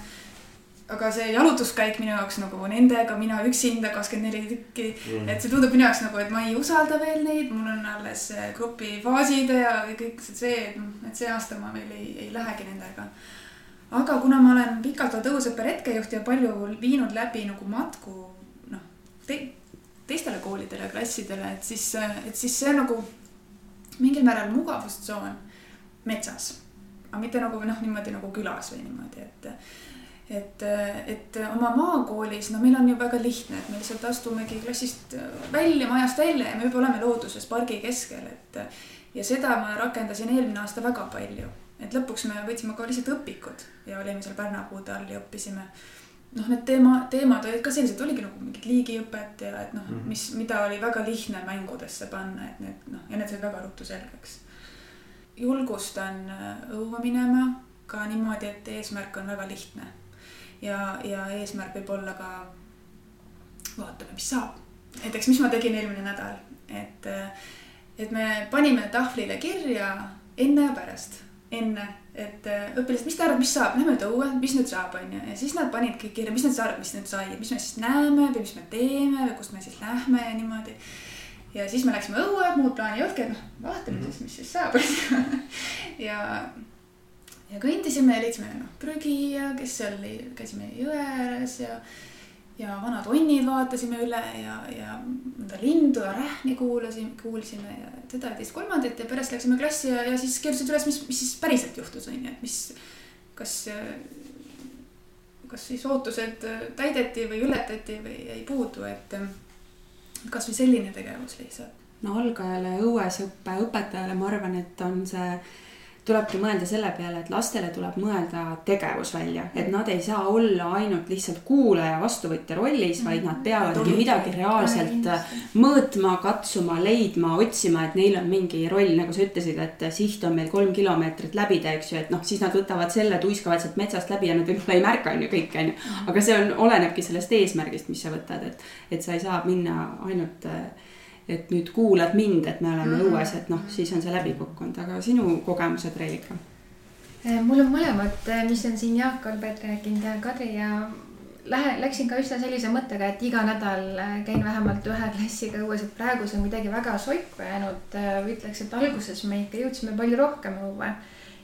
Aga see jalutuskäik minu jaoks nagu nendega, mina üksinda kakskümmend neli tükki. Mm., et see tundub minu jaoks nagu, et ma ei usalda veel neid, mul on alles grupifaasid ja kõik see, et, et see aasta ma veel ei, ei lähegi nendega. Aga kuna ma olen pikalt olnud õuesõppe retkejuht ja palju viinud läbi nagu matku noh te, teistele koolidele klassidele, et siis, et siis see on nagu mingil määral mugavustsoon metsas. Aga mitte nagu noh, niimoodi nagu külas või niimoodi, et et, et oma maakoolis, no meil on ju väga lihtne, et me lihtsalt astumegi klassist välja, majast välja ja me juba oleme looduses pargi keskel, et ja seda ma rakendasin eelmine aasta väga palju, et lõpuks me võtsime ka lihtsalt õpikud ja olime seal pärnapuude all ja õppisime noh, need teema, teemad olid ka sellised, oligi nagu mingid liigiõpet ja et noh mm, -hmm. mis, mida oli väga lihtne mängudesse panna, et need noh, ja need said väga ruttu selgeks julgustan äh, õue minema ka niimoodi, et eesmärk on väga lihtne. Ja, ja eesmärk võib olla ka vaatame, mis saab. näiteks, mis ma tegin eelmine nädal, et, äh, et me panime tahvlile kirja enne ja pärast. enne, et äh, õpilased, mis te arvate, mis saab, lähme nüüd õue, mis nüüd saab, on ju, ja siis nad panid kõik kirja, mis nüüd saab, mis nüüd sai, mis me siis näeme või mis me teeme või kust me siis lähme ja niimoodi ja siis me läksime õue, muud plaani ei olnudki, et noh, vaatame mm -hmm. siis, mis siis saab ja, ja kõndisime ja leidsime noh prügi ja kes seal oli, käisime jõe ääres ja, ja vanad onnid vaatasime üle ja, ja mõnda lindu ja rähni kuulasime, kuulsime ja seda ja teist kolmandat ja pärast läksime klassi ja, ja siis kirjutasid üles, mis, mis siis päriselt juhtus, on ju, et mis, kas kas siis ootused täideti või ületati või jäi puudu, et kasvõi selline tegevus lihtsalt. no algajale õuesõppe õpetajale ma arvan, et on see tulebki mõelda selle peale, et lastele tuleb mõelda tegevus välja, et nad ei saa olla ainult lihtsalt kuulaja, vastuvõtja rollis, vaid nad peavadki midagi reaalselt mõõtma, katsuma, leidma, otsima, et neil on mingi roll, nagu sa ütlesid, et siht on meil kolm kilomeetrit läbida, eks ju, et noh, siis nad võtavad selle, tuiskavad sealt metsast läbi ja nad võib-olla ei märka, on ju kõik, on ju. aga see on, olenebki sellest eesmärgist, mis sa võtad, et, et sa ei saa minna ainult äh, et nüüd kuulad mind, et me oleme mm -hmm. õues, et noh, siis on see läbi kukkunud, aga sinu kogemused, Reelika? Äh, mul on mõlemad, äh, mis on siin Jaak Albert rääkinud ja Kadri ja lähe, läksin ka üsna sellise mõttega, et iga nädal äh, käin vähemalt ühe klassiga õues, et praegu see on kuidagi väga soiku jäänud. ütleks, et alguses me ikka jõudsime palju rohkem õue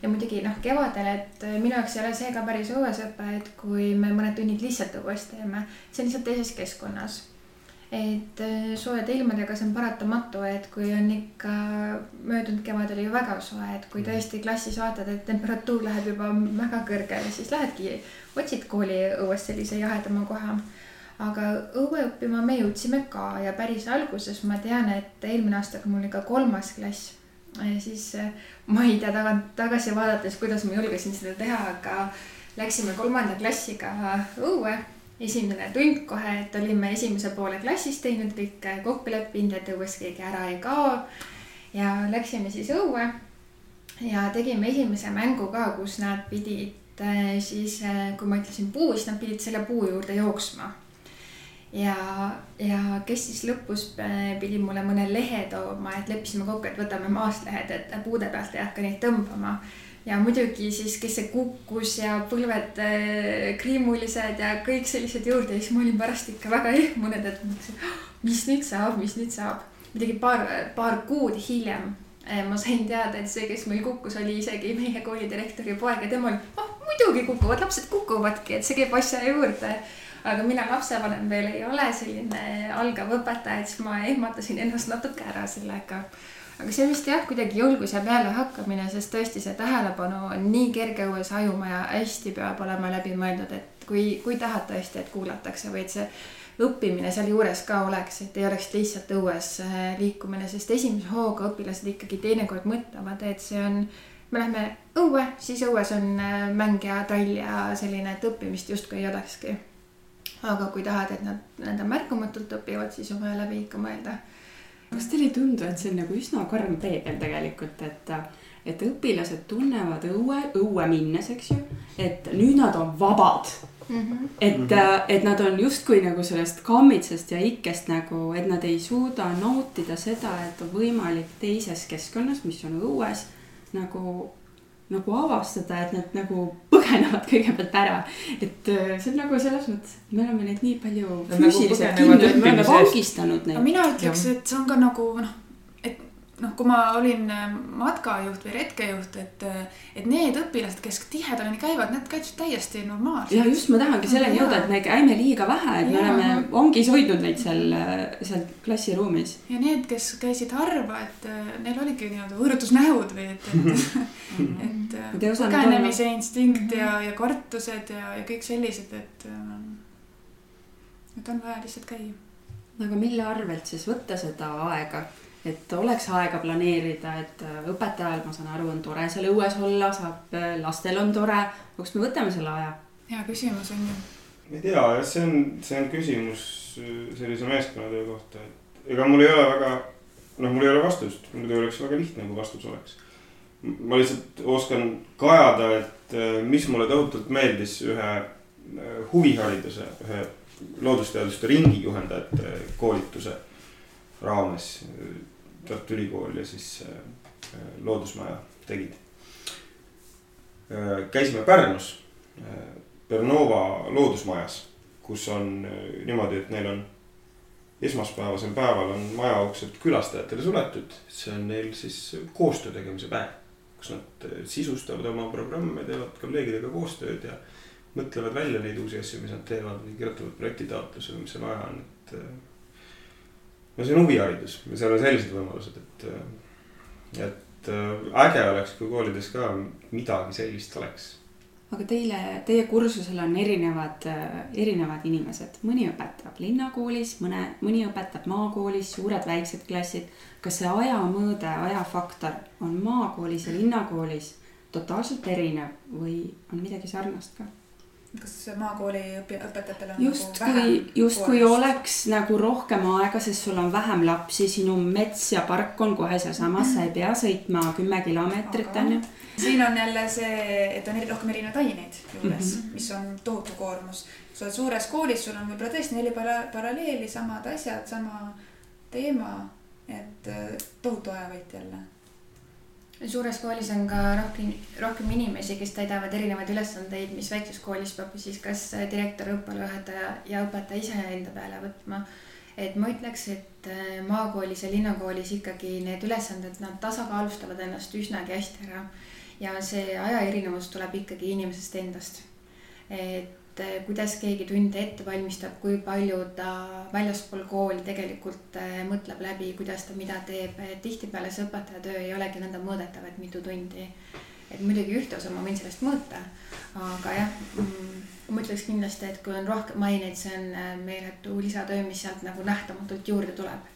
ja muidugi noh, kevadel, et minu jaoks ei ole see ka päris õuesõpe, et kui me mõned tunnid lihtsalt õues teeme, see on lihtsalt teises keskkonnas et äh, soojade ilmadega see on paratamatu, et kui on ikka möödunud kevad oli ju väga soe, et kui mhm. tõesti klassis vaatad, et temperatuur läheb juba väga kõrgele, siis lähedki, otsid kooliõues sellise jahedama koha. aga õue õppima me jõudsime ka ja päris alguses ma tean, et eelmine aasta, kui mul oli ka kolmas klass, äh, siis äh, ma ei tea tagant tagasi vaadates, kuidas ma julgesin seda teha, aga läksime kolmanda klassiga õue esimene tund kohe, et olime esimese poole klassis teinud kõik kokku leppinud, et õues keegi ära ei kao. ja läksime siis õue ja tegime esimese mängu ka, kus nad pidid äh, siis, äh, kui ma ütlesin puu, siis nad pidid selle puu juurde jooksma. ja, ja kes siis lõpus äh, pidi mulle mõne lehe tooma, et leppisime kokku, et võtame maaslehed, et puude pealt ei hakka neid tõmbama ja muidugi siis, kes see kukkus ja põlved äh, kriimulised ja kõik sellised juurde. Ja siis ma olin pärast ikka väga ehmunud, et mõtlesin, mis nüüd saab, mis nüüd saab. muidugi paar, paar kuud hiljem äh, ma sain teada, et see, kes meil kukkus, oli isegi meie kooli direktori poeg ja tema oli, oh muidugi kukuvad, lapsed kukuvadki, et see käib asja juurde. Aga mina lapsevanem veel ei ole selline algav õpetaja, et siis ma ehmatasin ennast natuke ära sellega aga see vist jah, kuidagi julguse peale hakkamine, sest tõesti see tähelepanu on nii kerge õues hajuma ja hästi peab olema läbimõeldud, et kui, kui tahad tõesti, et kuulatakse või et see õppimine sealjuures ka oleks, et ei oleks lihtsalt õues äh, liikumine, sest esimese hooga õpilased ikkagi teinekord mõtlevad, et see on, me lähme õue, siis õues on äh, mäng ja trall ja selline, et õppimist justkui ei olekski aga kui tahad, et nad nii-öelda märkamatult õpivad, siis on vaja läbi ikka mõelda. Kas teile ei tundu, et see on nagu üsna karm peegel tegelikult, et, et õpilased tunnevad õue, õue minnes, eks ju, et nüüd nad on vabad mm. -hmm. et mm, -hmm. et nad on justkui nagu sellest kammitsast ja ikkest nagu, et nad ei suuda nautida seda, et on võimalik teises keskkonnas, mis on õues, nagu nagu avastada, et nad nagu põgenevad kõigepealt ära. et äh, see on nagu selles mõttes, et me oleme neid nii palju nagu füüsiliselt kinni, me oleme vangistanud neid. mina ütleks, et see on ka nagu noh noh, kui ma olin äh, matkajuht või retkejuht, et, äh, et need õpilased, kes tihedamini käivad, need käitusid täiesti normaalselt. ja just, ma tahangi selleni jõuda, et me käime liiga vähe, et me oleme vangis hoidnud neid seal, äh, seal klassiruumis. ja need, kes käisid harva, et neil oligi nii-öelda võõrutusnähud või et, et, et põgenemise instinkt ja, ja kartused ja, ja kõik sellised, et, et on vaja lihtsalt käia. aga mille arvelt siis võtta seda aega? Et oleks aega planeerida, et äh, õpetajal, ma saan aru, on tore seal õues olla, saab, äh, lastel on tore, kust me võtame selle aja? hea küsimus on ju. ei tea, jah, see on, see on küsimus äh, sellise meeskonnatöö kohta, et ega mul ei ole väga, noh, mul ei ole vastust, muidu oleks väga lihtne, kui vastus oleks. ma lihtsalt oskan kajada, et mis mulle tohutult meeldis ühe huvihariduse, ühe loodusteaduste ringi juhendajate koolituse raames Tartu Ülikool ja siis äh, äh, Loodusmaja tegid. Äh, käisime Pärnus, Bernova loodusmajas, kus on niimoodi, et neil on esmaspäevasel päeval on maja uksed külastajatele suletud, see on neil siis koostöö tegemise päev. kus nad sisustavad oma programme, teevad kolleegidega koostööd ja mõtlevad välja neid uusi asju, mis nad teevad kirjutavad projektitaotluse mis seal vaja on, et no see on huviharidus seal on sellised võimalused, et, et äh, äge oleks, kui koolides ka midagi sellist oleks. aga teile, teie kursusel on erinevad, äh, erinevad inimesed, mõni õpetab linnakoolis, mõne, mõni õpetab maakoolis, suured-väiksed klassid. kas see ajamõõde, ajafaktor on maakoolis ja linnakoolis totaalselt erinev või on midagi sarnast ka? Kas maakooli õpi-, õpetajatel on justkui nagu, justkui oleks nagu rohkem aega, sest sul on vähem lapsi, sinu mets ja park on kohe sealsamas, sa ei pea sõitma kümme kilomeetrit, on ju. siin on jälle see, et on rohkem erinevaid aineid juures mm, -hmm. mis on tohutu koormus. sa oled suures koolis, sul on võib-olla tõesti neli para-, paralleeli, samad asjad, sama teema, et tohutu ajavõit jälle suures koolis on ka rohkem, rohkem inimesi, kes täidavad erinevaid ülesandeid, mis väikses koolis peab siis kas direktor, õppealajuhataja ja õpetaja ise enda peale võtma. et ma ütleks, et äh, maakoolis ja linnakoolis ikkagi need ülesanded, nad tasakaalustavad ennast üsnagi hästi ära. ja see aja erinevus tuleb ikkagi inimesest endast. et et eh, kuidas keegi tunde ette valmistab, kui palju ta väljaspool kooli tegelikult eh, mõtleb läbi, kuidas ta mida teeb, tihtipeale see õpetaja töö ei olegi nõnda mõõdetav, et mitu tundi. et muidugi ühte osa ma võin sellest mõõta, aga jah mm,, ma ütleks kindlasti, et kui on rohkem aineid, see on eh, meeletu lisatöö, mis sealt nagu nähtamatult juurde tuleb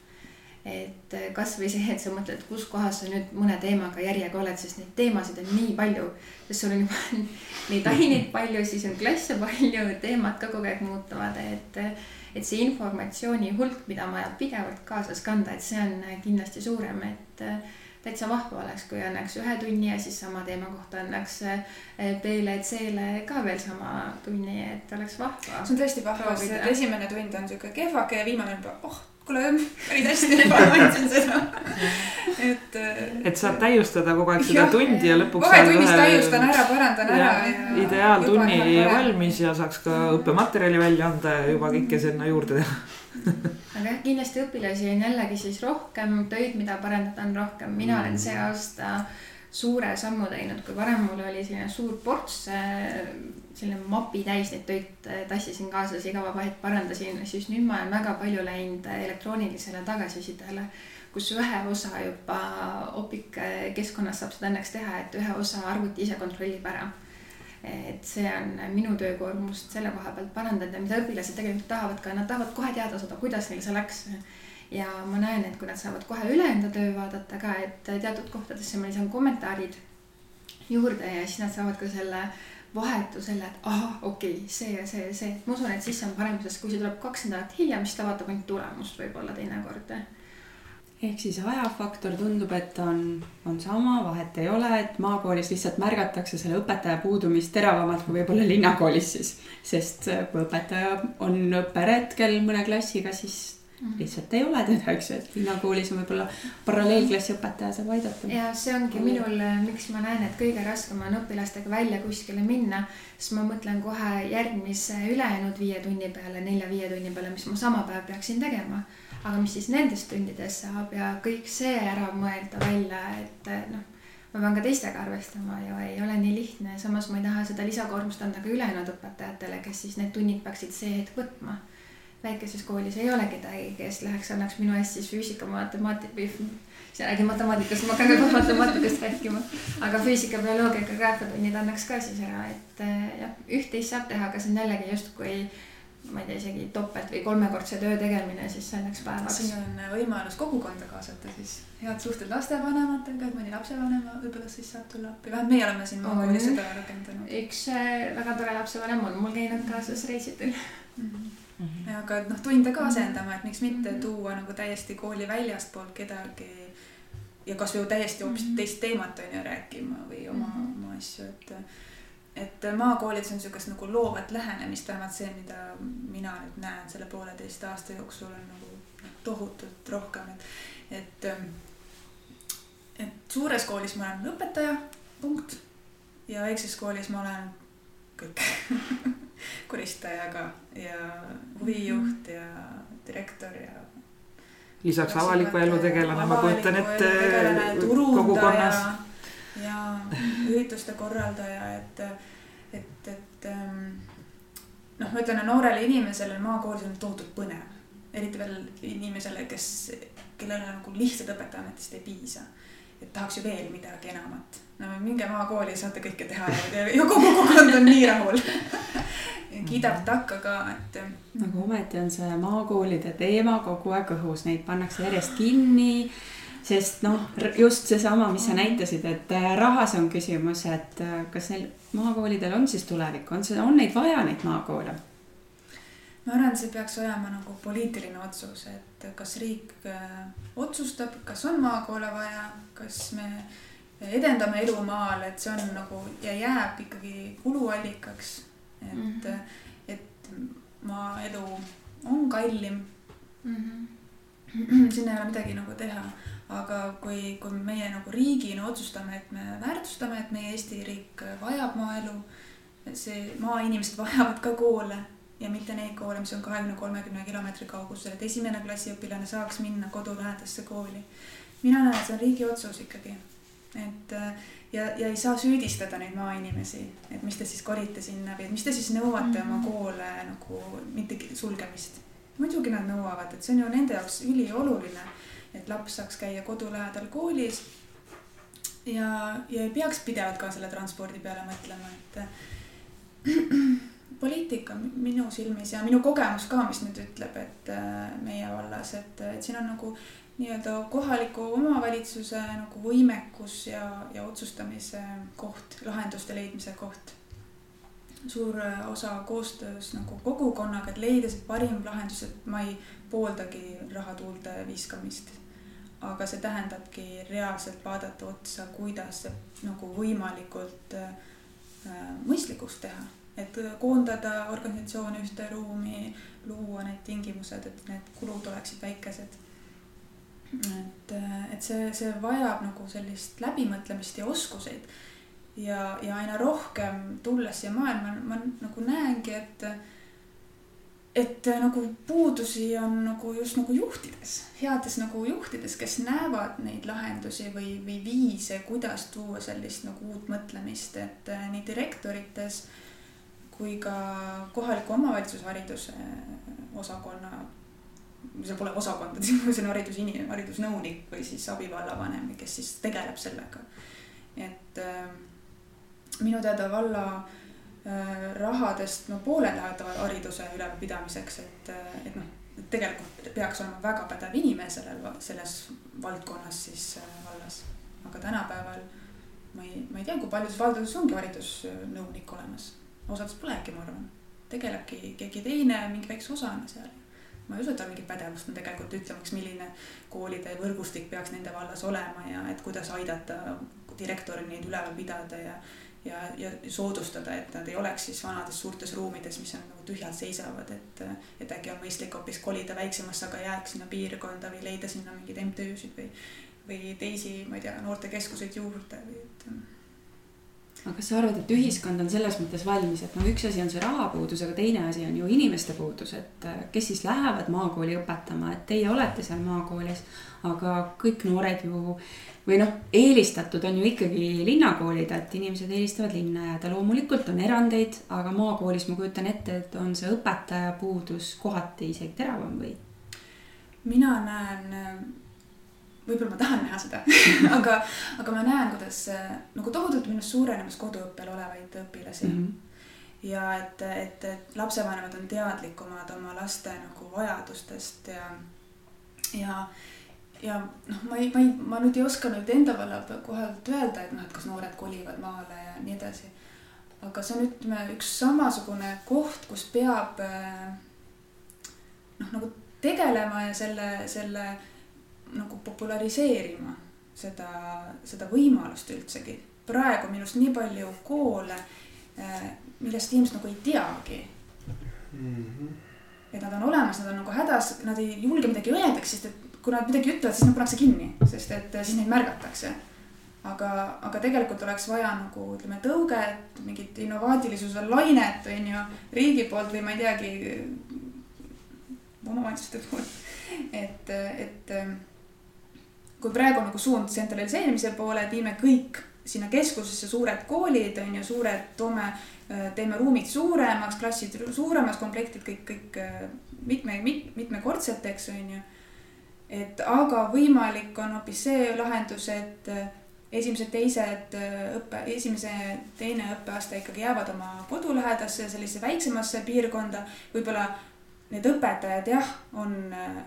et eh, kasvõi see, et sa mõtled, kus kohas sa nüüd mõne teemaga järjega oled, sest neid teemasid on nii palju. sest sul on juba neid aineid palju, siis on klasse palju, teemad ka kogu aeg muutuvad, et. et see informatsiooni hulk, mida on vaja pidevalt kaasas kanda, et see on kindlasti suurem, et täitsa vahva oleks, kui annaks ühe tunni ja siis sama teema kohta annaks B-le, C-le ka veel sama tunni, et oleks vahva. see on tõesti vahva, sest esimene tund on sihuke kehvake ja viimane on juba, oh kuule, päris hästi juba andsin seda. et. Äh, et saad täiustada kogu aeg seda tundi ja lõpuks. kohe tunnis täiustan ära, parandan ära ja, ja. ideaaltunni valmis ja saaks ka õppematerjali välja anda ja juba kõike sinna juurde teha aga jah, kindlasti õpilasi on jällegi siis rohkem, töid, mida parandada on rohkem, mina olen see aasta suure sammu teinud, kui varem mul oli selline suur ports selline mapi täis neid töid tassisin kaasas, iga vaba hetk parandasin, siis nüüd ma olen väga palju läinud elektroonilisele tagasisidele, kus ühe osa juba Opiq keskkonnas saab seda õnneks teha, et ühe osa arvuti ise kontrollib ära. et see on minu töökoormust selle koha pealt parandada, mida õpilased tegelikult tahavad ka, nad tahavad kohe teada saada, kuidas neil see läks ja ma näen, et kui nad saavad kohe üle enda töö vaadata ka, et teatud kohtadesse ma lisan kommentaarid juurde ja siis nad saavad ka selle vahetu selle, et ahah, okei okay,, see ja see ja see. ma usun, et siis see on parem, sest kui see tuleb kaks nädalat hiljem, siis ta vaatab ainult tulemust võib-olla teinekord. ehk siis ajafaktor tundub, et on, on sama, vahet ei ole, et maakoolis lihtsalt märgatakse selle õpetaja puudumist teravamalt kui võib-olla linnakoolis siis. sest kui õpetaja on õpperetkel mõne klassiga, siis. Lihtsalt ei ole teda, eks ju, et linnakoolis on võib-olla paralleelklassi õpetaja saab aidata. ja see ongi minul, miks ma näen, et kõige raskem on õpilastega välja kuskile minna, sest ma mõtlen kohe järgmise ülejäänud viie tunni peale, nelja-viie tunni peale, mis ma sama päev peaksin tegema. aga mis siis nendest tundidest saab ja kõik see ära mõelda välja, et noh ma pean ka teistega arvestama ja ei ole nii lihtne, samas ma ei taha seda lisakoormust anda ka ülejäänud õpetajatele, kes siis need tunnid peaksid see hetk võtma väikeses koolis ei ole kedagi, kes läheks, annaks minu eest siis füüsika, matemaatika või siin räägin matemaatikast, ma hakkan juba matemaatikast rääkima. aga füüsika, bioloogia, geograafia tunnid annaks ka siis ära, et eh, jah, üht-teist saab teha, aga see on jällegi justkui ma ei tea, isegi topelt või kolmekordse töö tegemine siis selleks päevaks. siin on võimalus kogukonda kaasata siis, head suhted lastevanematega, et mõni lapsevanema võib-olla siis saab tulla appi, vähemalt meie oleme siin maakoolis seda rakendanud. üks eh, väga tore lapsevanem on mul käinud kaasas reisitel. -hmm mm. -hmm. Aga et noh, tunde kaasendama, et miks mitte mhm. tuua nagu täiesti kooli väljastpoolt kedagi ja kasvõi täiesti hoopis mm -hmm. teist teemat on ju rääkima või oma mm, -hmm. oma asju, et et maakoolides on niisugust nagu loovat lähenemist, vähemalt see, mida mina nüüd näen selle pooleteist aasta jooksul on nagu tohutult rohkem, et, et et suures koolis ma olen õpetaja, punkt. ja väikses koolis ma olen kõik koristajaga ja huvijuht ja direktor ja. lisaks avaliku elu tegelane, ma kujutan ette kogukonnas. ja, ja ürituste korraldaja, et, et, et ähm, noh, ma ütlen, noorele inimesele maakoolis on tohutult põnev, eriti veel inimesele, kes, kellele nagu lihtsalt õpetajaametist ei piisa et tahaks ju veel midagi enamat. no minge maakooli, saate kõike teha ja, ja kogu kogukond on nii rahul kiidab takka ka, et. aga ometi on see maakoolide teema kogu aeg õhus, neid pannakse järjest kinni. sest noh, just seesama, mis sa näitasid, et äh, rahas on küsimus, et äh, kas neil maakoolidel on siis tulevik, on see, on neid vaja, neid maakoole? Ma arvan, see peaks olema nagu poliitiline otsus, et kas riik äh, otsustab, kas on maakoole vaja, kas me edendame elu maal, et see on nagu ja jääb ikkagi kuluallikaks et mm, -hmm. et maaelu on kallim mm. -hmm. siin ei ole midagi nagu teha, aga kui, kui meie nagu riigina otsustame, et me väärtustame, et meie Eesti riik vajab maaelu, see maainimesed vajavad ka koole ja mitte neid koole, mis on kahekümne, kolmekümne kilomeetri kaugusel, et esimene klassiõpilane saaks minna kodulähedasse kooli. mina näen, et see on riigi otsus ikkagi, et ja, ja ei saa süüdistada neid maainimesi, et mis te siis korite sinna või et mis te siis nõuate mm -hmm. oma mhm. koole nagu mitte sulgemist. muidugi nad nõuavad, et see on ju nende jaoks ülioluline, et laps saaks käia kodu lähedal koolis. ja, ja ei peaks pidevalt ka selle transpordi peale mõtlema, et poliitika minu silmis ja minu kogemus ka, mis nüüd ütleb, et äh, meie vallas, et, et siin on nagu nii-öelda kohaliku omavalitsuse nagu võimekus ja, ja otsustamise koht, lahenduste leidmise koht. suur äh, osa koostöös nagu kogukonnaga, et leida see parim lahendus, et ma ei pooldagi raha tuulde viskamist. aga see tähendabki reaalselt vaadata otsa, kuidas nagu võimalikult äh, äh mõistlikuks teha et koondada organisatsioone ühte ruumi, luua need tingimused, et need kulud oleksid väikesed et, et see, see vajab nagu sellist läbimõtlemist ja oskuseid. ja, ja aina rohkem tulles siia maailma, ma nagu näengi, et, et nagu puudusi on nagu just nagu juhtides, heades nagu juhtides, kes näevad neid lahendusi või, või viise, kuidas tuua sellist nagu uut mõtlemist, et nii direktorites kui ka kohaliku omavalitsuse hariduse osakonna seal pole osakonda, see on haridusinimene, haridusnõunik või siis abivallavanem, kes siis tegeleb sellega. et äh, minu teada valla äh, rahadest no pooled lähevad hariduse ülalpidamiseks, et, et noh, tegelikult peaks olema väga pädev inimene sellel, selles valdkonnas siis vallas. aga tänapäeval ma ei, ma ei tea, kui paljudes valdades ongi haridusnõunik olemas. Osades polegi, ma arvan. tegelebki keegi teine mingi väikse osana seal. ma ei usu, et tal mingit pädevust on tegelikult ütlemaks, milline koolide võrgustik peaks nende vallas olema ja et kuidas aidata direktoril neid üleval pidada ja ja, ja soodustada, et nad ei oleks siis vanades suurtes ruumides, mis on nagu tühjalt seisavad, et, et äkki on mõistlik hoopis kolida väiksemasse, aga jääks sinna piirkonda või leida sinna mingeid MTÜ-sid või, või teisi, ma ei tea, noortekeskuseid juurde või et. Aga kas sa arvad, et ühiskond on selles mõttes valmis, et noh, üks asi on see rahapuudus, aga teine asi on ju inimeste puudus, et kes siis lähevad maakooli õpetama, et teie olete seal maakoolis, aga kõik noored ju või noh, eelistatud on ju ikkagi linnakoolid, et inimesed eelistavad linna jääda, loomulikult on erandeid, aga maakoolis ma kujutan ette, et on see õpetaja puudus kohati isegi teravam või? mina näen, võib-olla ma tahan näha seda aga, aga ma näen, kuidas nagu tohutult minust suurenemas koduõppel olevaid õpilasi mm. -hmm ja et, et, et lapsevanemad on teadlikumad oma laste nagu vajadustest ja, ja ja noh, ma ei, ma ei, ma nüüd ei oska nüüd enda valla kohalt öelda, et noh, et kas noored kolivad maale ja nii edasi. aga see on, ütleme, üks samasugune koht, kus peab eh, noh, nagu tegelema ja selle, selle nagu populariseerima seda, seda võimalust üldsegi. praegu minu arust nii palju koole, eh, millest inimesed nagu ei teagi mm. -hmm. et nad on olemas, nad on nagu hädas, nad ei julge midagi öelda, sest et kui nad midagi ütlevad, siis nad pannakse kinni, sest et siis neid märgatakse. aga, aga tegelikult oleks vaja nagu ütleme tõuget, mingit innovaatilisuse lainet on ju riigi poolt või ma ei teagi. omavalitsuste poolt, et, et kui praegu nagu suund tsentraliseerimise poole, viime kõik sinna keskusesse suured koolid on ju, suured, toome, teeme ruumid suuremaks, klassid suuremaks, komplektid kõik, kõik mitme, mit, mitmekordseteks on ju et aga võimalik on hoopis see lahendus, et äh, esimesed, teised äh, õppe, esimese, teine õppeaasta ikkagi jäävad oma kodulähedasse sellisesse väiksemasse piirkonda. võib-olla need õpetajad jah, on äh,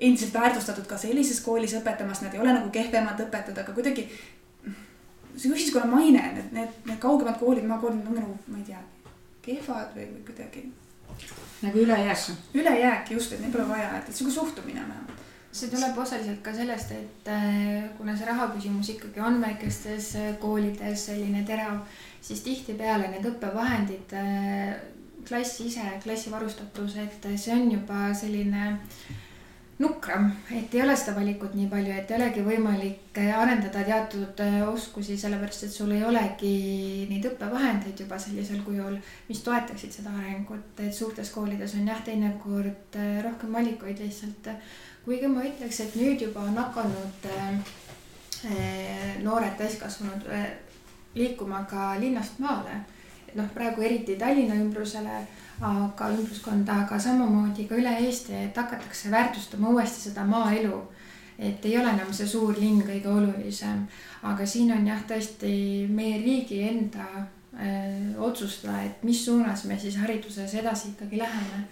endiselt väärtustatud ka sellises koolis õpetamas, nad ei ole nagu kehvemad õpetajad, aga kuidagi see ühiskonna maine, need, need, need kaugemad koolid, maakoolid on nagu, ma ei tea, kehvad või, või kuidagi nagu ülejääk. ülejääk just, et neil pole vaja, et, et sihuke suhtumine vähemalt see tuleb osaliselt ka sellest, et äh, kuna see raha küsimus ikkagi on väikestes äh, koolides selline terav, siis tihtipeale need õppevahendid, äh, klass ise, klassi varustatus, et see on juba selline nukram, et ei ole seda valikut nii palju, et ei olegi võimalik arendada teatud äh, oskusi, sellepärast et sul ei olegi neid õppevahendeid juba sellisel kujul, mis toetaksid seda arengut, et suurtes koolides on jah, teinekord äh, rohkem valikuid lihtsalt. kuigi ma ütleks, et nüüd juba on hakanud noored täiskasvanud liikuma ka linnast maale. Noh, praegu eriti Tallinna ümbrusele aga ümbruskonda, aga samamoodi ka üle Eesti, et hakatakse väärtustama uuesti seda maaelu. et ei ole enam see suur linn kõige olulisem, aga siin on jah, tõesti meie riigi enda äh, otsustada, et mis suunas me siis hariduses edasi ikkagi läheme.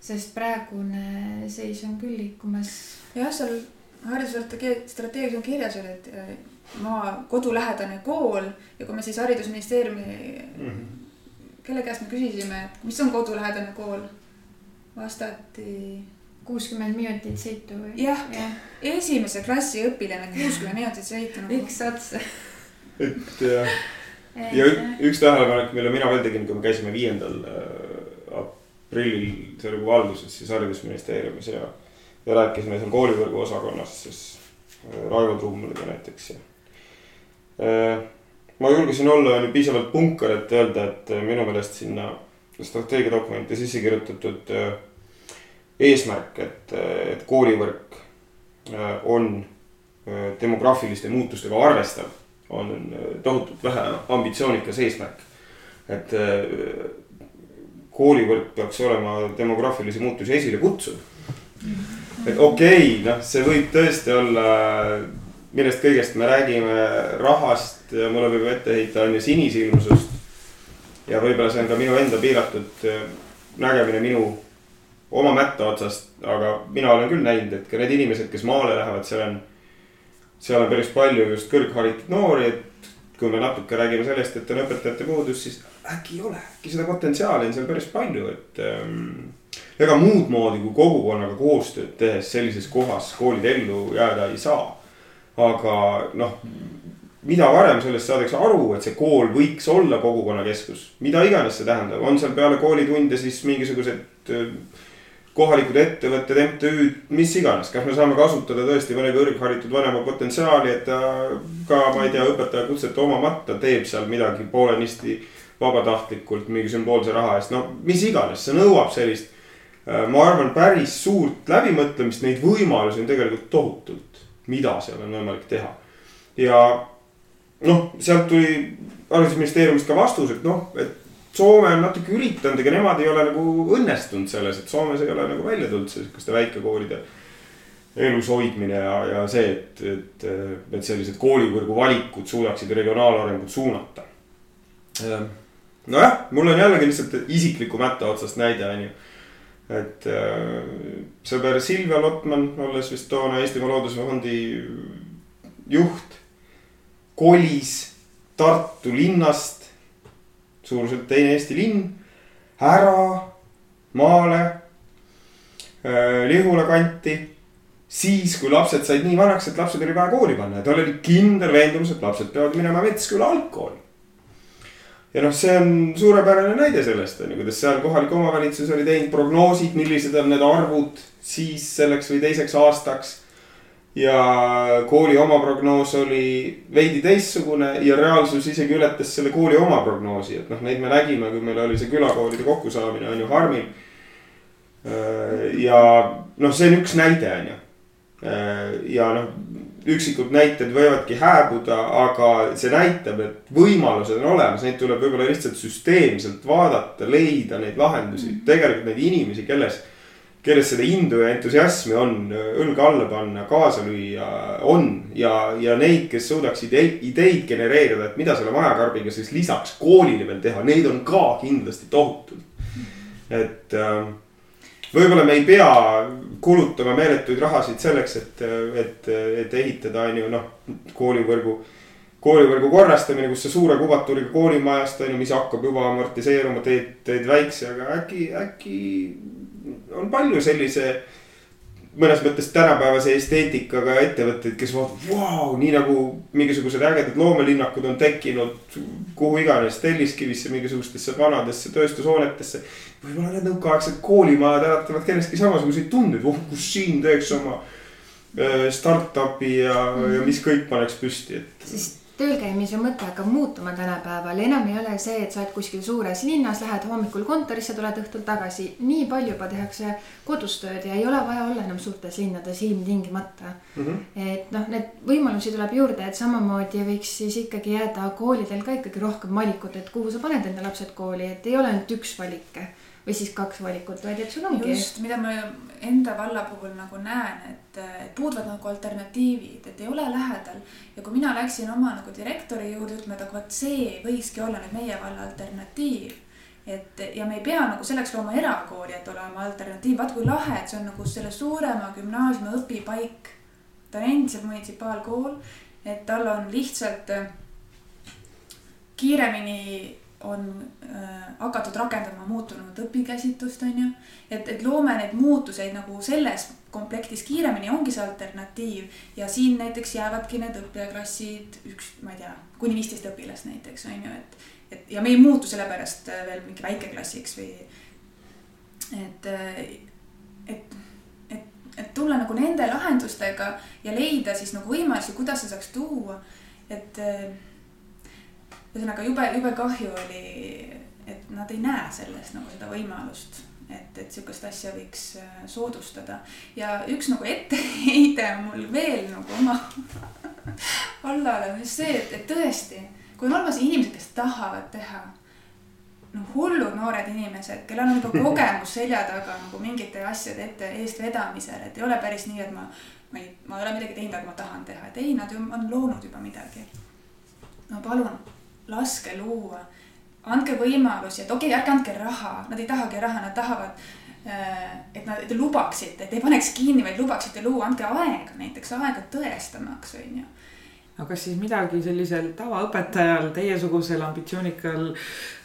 sest praegune seis on küll liikumas. jah, seal haridusstrateegias on kirjas et äh, maa kodulähedane kool ja kui me siis haridusministeeriumi mm -hmm kelle käest me küsisime, et mis on kodulähedane kool? vastati. kuuskümmend minutit sõitu või? jah ja., esimese klassi õpilane kuuskümmend minutit sõitu nagu.. üks ots. et jah, ja üks tähelepanek, mille mina veel tegin, kui me käisime viiendal äh, aprillil selle kuu alguses siis haridusministeeriumis ja, ja rääkisime seal koolivõrgu osakonnas siis äh, Raivo Trummeliga näiteks ja ma julgesin olla piisavalt punkar, et öelda, et äh, minu meelest sinna strateegiadokumenti sisse kirjutatud äh, eesmärk, et, äh, et koolivõrk on demograafiliste muutustega arvestav, on tohutult vähe ambitsioonikas eesmärk. et koolivõrk peaks olema demograafilisi muutusi esile kutsuv. et okei okay,, noh, see võib tõesti olla millest kõigest me räägime, rahast ja mulle võib ette heita on ju sinisilmsust. ja võib-olla see on ka minu enda piiratud äh, nägemine minu oma mätta otsast, aga mina olen küll näinud, et ka need inimesed, kes maale lähevad, seal on seal on päris palju just kõrgharitud noori, et kui me natuke räägime sellest, et on õpetajate puudus, siis äkki ei ole, äkki seda potentsiaali on seal päris palju, et ähm, ega muud moodi kui kogukonnaga koostööd tehes sellises kohas koolid ellu jääda ei saa. Aga noh, mida varem sellest saadakse aru, et see kool võiks olla kogukonnakeskus, mida iganes see tähendab, on seal peale koolitunde siis mingisugused kohalikud ettevõtted, MTÜ-d, mis iganes, kas me saame kasutada tõesti mõne kõrgharitud vanema potentsiaali, et ta ka, ma ei tea, õpetajakutset omamata teeb seal midagi poolenisti vabatahtlikult mingi sümboolse raha eest, no mis iganes, see nõuab sellist. Ma arvan, päris suurt läbimõtlemist, neid võimalusi on tegelikult tohutult, mida seal on võimalik teha. ja noh, sealt tuli haridusministeeriumist ka vastus, et noh, et Soome on natuke üritanud, ega nemad ei ole nagu õnnestunud selles, et Soomes ei ole nagu välja tulnud sihukeste väikekoolide elus hoidmine ja, ja see, et, et, et sellised koolivõrgu valikud suudaksid regionaalarengut suunata. Nojah, mul on jällegi lihtsalt isikliku mätta otsast näide, on ju. Et äh, sõber Silvia Lotman, olles vist toona Eestimaa Looduse Fondi juht, kolis Tartu linnast suuruselt teine Eesti linn, ära maale äh,, Lihula kanti. siis, kui lapsed said nii vanaks, et lapsed oli vaja kooli panna ja tal oli kindel veendumus, et lapsed peavad minema Metsküla algkooli. Ja noh, see on suurepärane näide sellest on ju, kuidas seal kohalik omavalitsus oli teinud prognoosid, millised on need arvud siis selleks või teiseks aastaks ja kooli oma prognoos oli veidi teistsugune ja reaalsus isegi ületas selle kooli oma prognoosi, et noh, neid me nägime, kui meil oli see külakoolide kokkusaamine on ju Harmil. ja noh, see on üks näide on ju. ja noh, üksikud näited võivadki hääbuda, aga see näitab, et võimalused on olemas, neid tuleb võib-olla lihtsalt süsteemselt vaadata, leida neid lahendusi, tegelikult neid inimesi, kelles kelles seda indu ja entusiasmi on õlga alla panna, kaasa lüüa, on. ja, ja neid, kes suudaks ideid, ideid genereerida, et mida selle majakarbiga siis lisaks koolile veel teha, neid on ka kindlasti tohutult. et äh, võib-olla me ei pea kulutama meeletuid rahasid selleks, et, et, et ehitada, on ju, noh, koolivõrgu koolivõrgu korrastamine, kus see suure kubatuuriga koolimajast on ju, mis hakkab juba amortiseeruma, teed, teed väikse, aga äkki, äkki on palju sellise mõnes mõttes tänapäevase esteetikaga ettevõtteid, kes vaatavad, vau, nii nagu mingisugused ägedad loomelinnakud on tekkinud kuhu iganes Telliskivisse, mingisugustesse vanadesse tööstushoonetesse. võib-olla need nõukaaegsed koolimajad äratavad kellestki samasuguseid tundeid, oh kus siin teeks oma äh, startup'i ja mm, -hmm. ja mis kõik paneks püsti, et. siis tööl käimise mõte hakkab muutuma tänapäeval, enam ei ole see, et sa oled kuskil suures linnas, lähed hommikul kontorisse, tuled õhtul tagasi. nii palju juba tehakse kodus tööd ja ei ole vaja olla enam suurtes linnades ilmtingimata mm. -hmm. et noh, neid võimalusi tuleb juurde, et samamoodi võiks siis ikkagi jääda koolidel ka ikkagi rohkem valikut, et kuhu sa paned enda lapsed kooli, et ei ole ainult üks valik või siis kaks valikut, vaid et sul ongi. just, mida ma enda valla puhul nagu näen, et, puuduvad nagu alternatiivid, et ei ole lähedal. ja kui mina läksin oma nagu direktori juurde ütlema, et aga vot see võikski olla nüüd meie valla alternatiiv. et ja me ei pea nagu selleks looma erakooli, et olema alternatiiv, vaat kui lahe, et see on nagu selle suurema gümnaasiumi õpipaik. ta on endiselt munitsipaalkool, et tal on lihtsalt kiiremini on äh, hakatud rakendama muutunud õpikäsitlust, on ju. et, et loome neid muutuseid nagu selles komplektis kiiremini, ongi see alternatiiv. ja siin näiteks jäävadki need õppijaklassid, üks, ma ei tea, kuni viisteist õpilast näiteks, on ju, et. et ja me ei muutu sellepärast äh, veel mingi väikeklassiks või. et, äh, et, et, et tulla nagu nende lahendustega ja leida siis nagu võimalusi, kuidas seda saaks tuua, et äh, ühesõnaga jube, jube kahju oli, et nad ei näe selles nagu seda võimalust et, et sihukest asja võiks äh, soodustada. ja üks nagu etteheide mul veel nagu oma vallale on just see, et, et tõesti, kui on olemas inimesed, kes tahavad teha. no hullud noored inimesed, kellel on juba kogemus selja taga nagu mingite asjade ette eestvedamisel, et ei ole päris nii, et ma, ma ei, ma ei ole midagi teinud, aga ma tahan teha, et ei, nad ju on loonud juba midagi. no palun laske luua. andke võimalusi, et okei okay,, ärge andke raha, nad ei tahagi raha, nad tahavad et nad, et te lubaksite, et ei paneks kinni, vaid lubaksite luua, andke aega näiteks, aega tõestamaks, on ju aga kas siis midagi sellisel tavaõpetajal, teiesugusel ambitsioonikal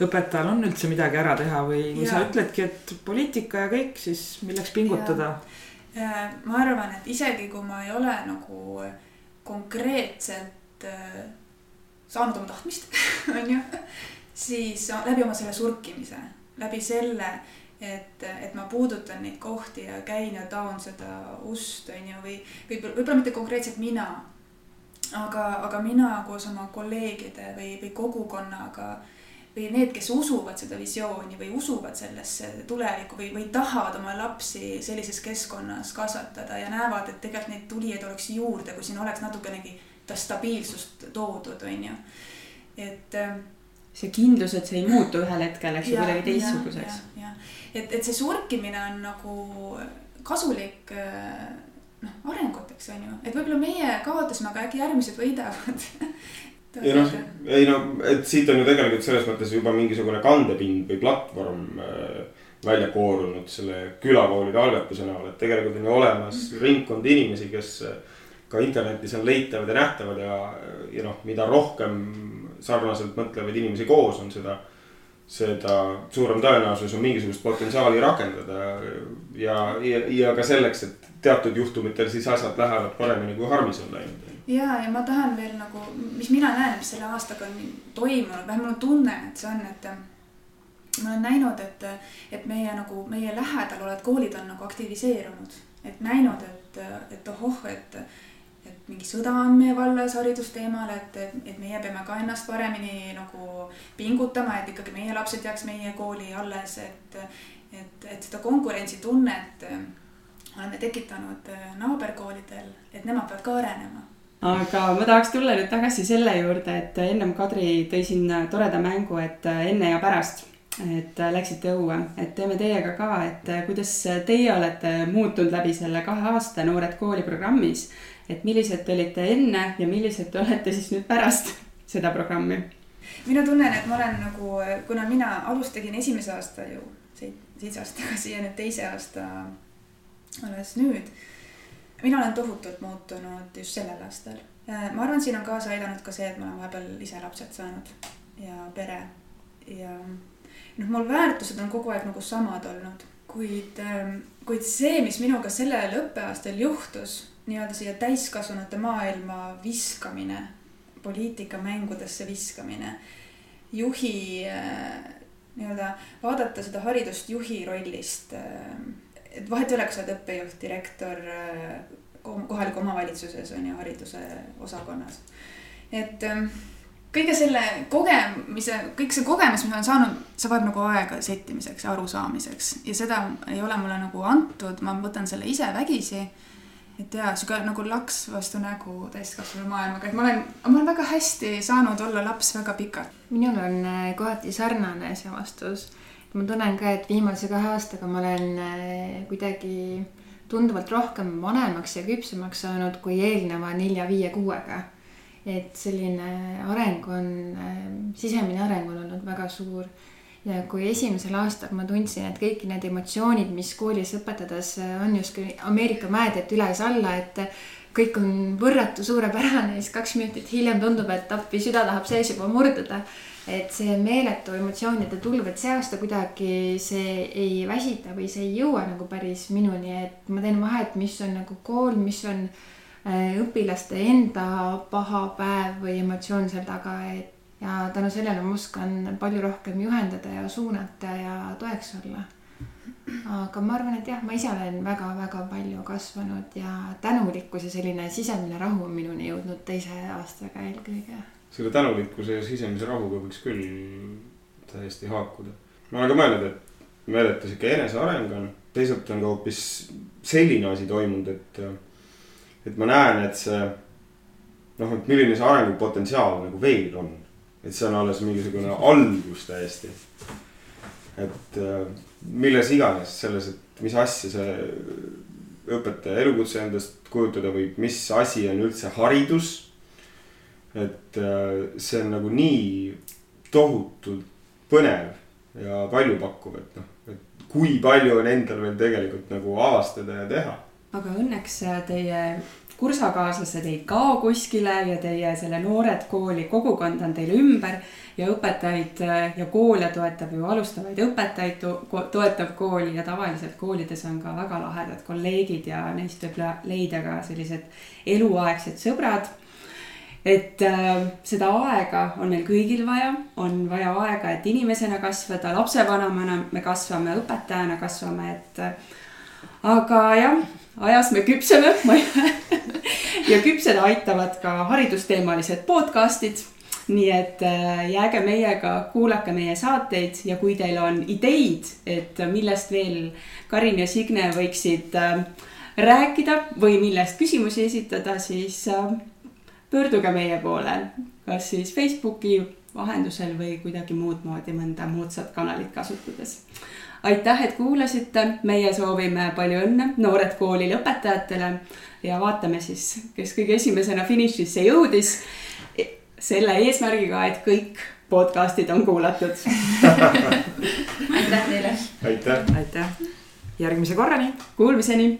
õpetajal on üldse midagi ära teha või, või sa ütledki, et poliitika ja kõik, siis milleks pingutada? ma arvan, et isegi kui ma ei ole nagu konkreetselt äh, saanud oma tahtmist, on ju, siis läbi oma selle surkimise, läbi selle, et, et ma puudutan neid kohti ja käin ja taon seda ust, on ju, või, või võib-olla mitte konkreetselt mina aga, aga mina koos oma kolleegide või, või kogukonnaga või need, kes usuvad seda visiooni või usuvad sellesse tulevikku või, või tahavad oma lapsi sellises keskkonnas kasvatada ja näevad, et tegelikult neid tulijaid oleks juurde, kui siin oleks natukenegi stabiilsust toodud, on ju. et. Ähm, see kindlus, et see ei muutu ühel hetkel, eks ju, kuidagi teistsuguseks. et, et see surkimine on nagu kasulik äh, noh, arenguteks on ju, et võib-olla meie kaotasime, aga äkki järgmised võidavad ja noh, ei no, et siit on ju tegelikult selles mõttes juba mingisugune kandepind või platvorm äh, välja koorunud selle külakoolide algatuse näol, et tegelikult on ju olemas mm. ringkond inimesi, kes äh, ka internetis on leitavad ja nähtavad ja, ja noh, mida rohkem sarnaselt mõtlevaid inimesi koos on, seda seda suurem tõenäosus on mingisugust potentsiaali rakendada ja, ja, ja ka selleks, et teatud juhtumitel siis asjad lähevad paremini, kui Harmis on läinud. ja, ja ma tahan veel nagu, mis mina näen, mis selle aastaga on toimunud, vähemalt mul on tunne, et see on, et ma olen näinud, et, et meie nagu, meie lähedal olevad koolid on nagu aktiviseerunud, et näinud, et, et ohoh, et mingi sõda on meie vallas haridusteemal, et, et, meie peame ka ennast paremini nagu pingutama, et ikkagi meie lapsed jääks meie kooli alles, et, et, et seda konkurentsitunnet oleme tekitanud naaberkoolidel, et nemad peavad ka arenema. Aga ma tahaks tulla nüüd tagasi selle juurde, et ennem Kadri tõi siin toreda mängu, et enne ja pärast et läksite õue, et teeme teiega ka, et kuidas teie olete muutunud läbi selle kahe aasta Noored kooli programmis et millised te olite enne ja millised te olete siis nüüd pärast seda programmi? mina tunnen, et ma olen nagu, kuna mina alustasin esimese aasta ju seitse aastat tagasi ja nüüd teise aasta alles nüüd. mina olen tohutult muutunud just sellel aastal. ma arvan, siin on kaasa aidanud ka see, et ma olen vahepeal ise lapsed saanud ja pere ja noh, mul väärtused on kogu aeg nagu samad olnud, kuid, kuid see, mis minuga sellel õppeaastal juhtus nii-öelda siia täiskasvanute maailma viskamine, poliitikamängudesse viskamine, juhi äh, nii-öelda vaadata seda haridust juhi rollist. Äh, et vahet ei ole, kas sa oled õppejuht, direktor äh, kohaliku omavalitsuses on ju hariduse osakonnas. et ähm, kõige selle kogemise, kõik see kogemus, mis ma olen saanud, see vajab nagu aega settimiseks ja arusaamiseks ja seda ei ole mulle nagu antud, ma võtan selle ise vägisi et jaa, sihuke nagu laks vastu nägu täiskasvanu maailmaga, et ma olen, ma olen väga hästi saanud olla laps väga pikalt. minul on äh, kohati sarnane see vastus. ma tunnen ka, et viimase kahe aastaga ma olen äh, kuidagi tunduvalt rohkem vanemaks ja küpsemaks saanud kui eelneva nelja-viie kuuega. Et selline areng on, äh, sisemine areng on olnud väga suur ja kui esimesel aastal ma tundsin, et kõik need emotsioonid, mis koolis õpetades on justkui Ameerika mäed, et üles-alla, et kõik on võrratu suurepärane siis kaks minutit hiljem tundub, et appi süda tahab sees juba murduda. et see meeletu emotsioonide tulv, et see aasta kuidagi see ei väsita või see ei jõua nagu päris minuni, et ma teen vahet, mis on nagu kool, mis on äh, õpilaste enda paha päev või emotsioon seal taga, et ja tänu sellele ma oskan palju rohkem juhendada ja suunata ja toeks olla. aga ma arvan, et jah, ma ise olen väga-väga palju kasvanud ja tänulikkus ja selline sisemine rahu on minuni jõudnud teise aastaga eelkõige. selle tänulikkuse ja sisemise rahuga võiks küll täiesti haakuda. ma olen ka mõelnud, et meeletu sihuke eneseareng on, teisalt on ka hoopis selline asi toimunud, et, et ma näen, et see noh, et milline see arengupotentsiaal nagu veel on et see on alles mingisugune algus täiesti. et äh, milles iganes, selles, et mis asja see õpetaja elukutse endast kujutada võib, mis asi on üldse haridus. et äh, see on nagu nii tohutult põnev ja paljupakkuv, et noh, kui palju on endal veel tegelikult nagu avastada ja teha. Aga õnneks teie kursakaaslased ei kao kuskile ja teie selle Noored Kooli kogukond on teil ümber ja õpetajaid ja koole toetab ju alustavaid õpetajaid to toetav kool ja tavaliselt koolides on ka väga lahedad kolleegid ja neist võib leida ka sellised eluaegsed sõbrad. Et äh, seda aega on meil kõigil vaja, on vaja aega, et inimesena kasvada, lapsevanemana me kasvame, õpetajana kasvame, et äh, aga jah, ajas me küpseme ja küpseda aitavad ka haridusteemalised podcast'id. Nii et äh, jääge meiega, kuulake meie saateid ja kui teil on ideid, et millest veel Karin ja Signe võiksid äh, rääkida või millest küsimusi esitada, siis äh, pöörduge meie poole, kas siis Facebooki vahendusel või kuidagi muud moodi mõnda moodsat kanalit kasutades. Aitäh, et kuulasite, meie soovime palju õnne Noored Kooli lõpetajatele ja vaatame siis, kes kõige esimesena finišisse jõudis. selle eesmärgiga, et kõik podcast'id on kuulatud aitäh teile. aitäh. aitäh, järgmise korrani. Kuulmiseni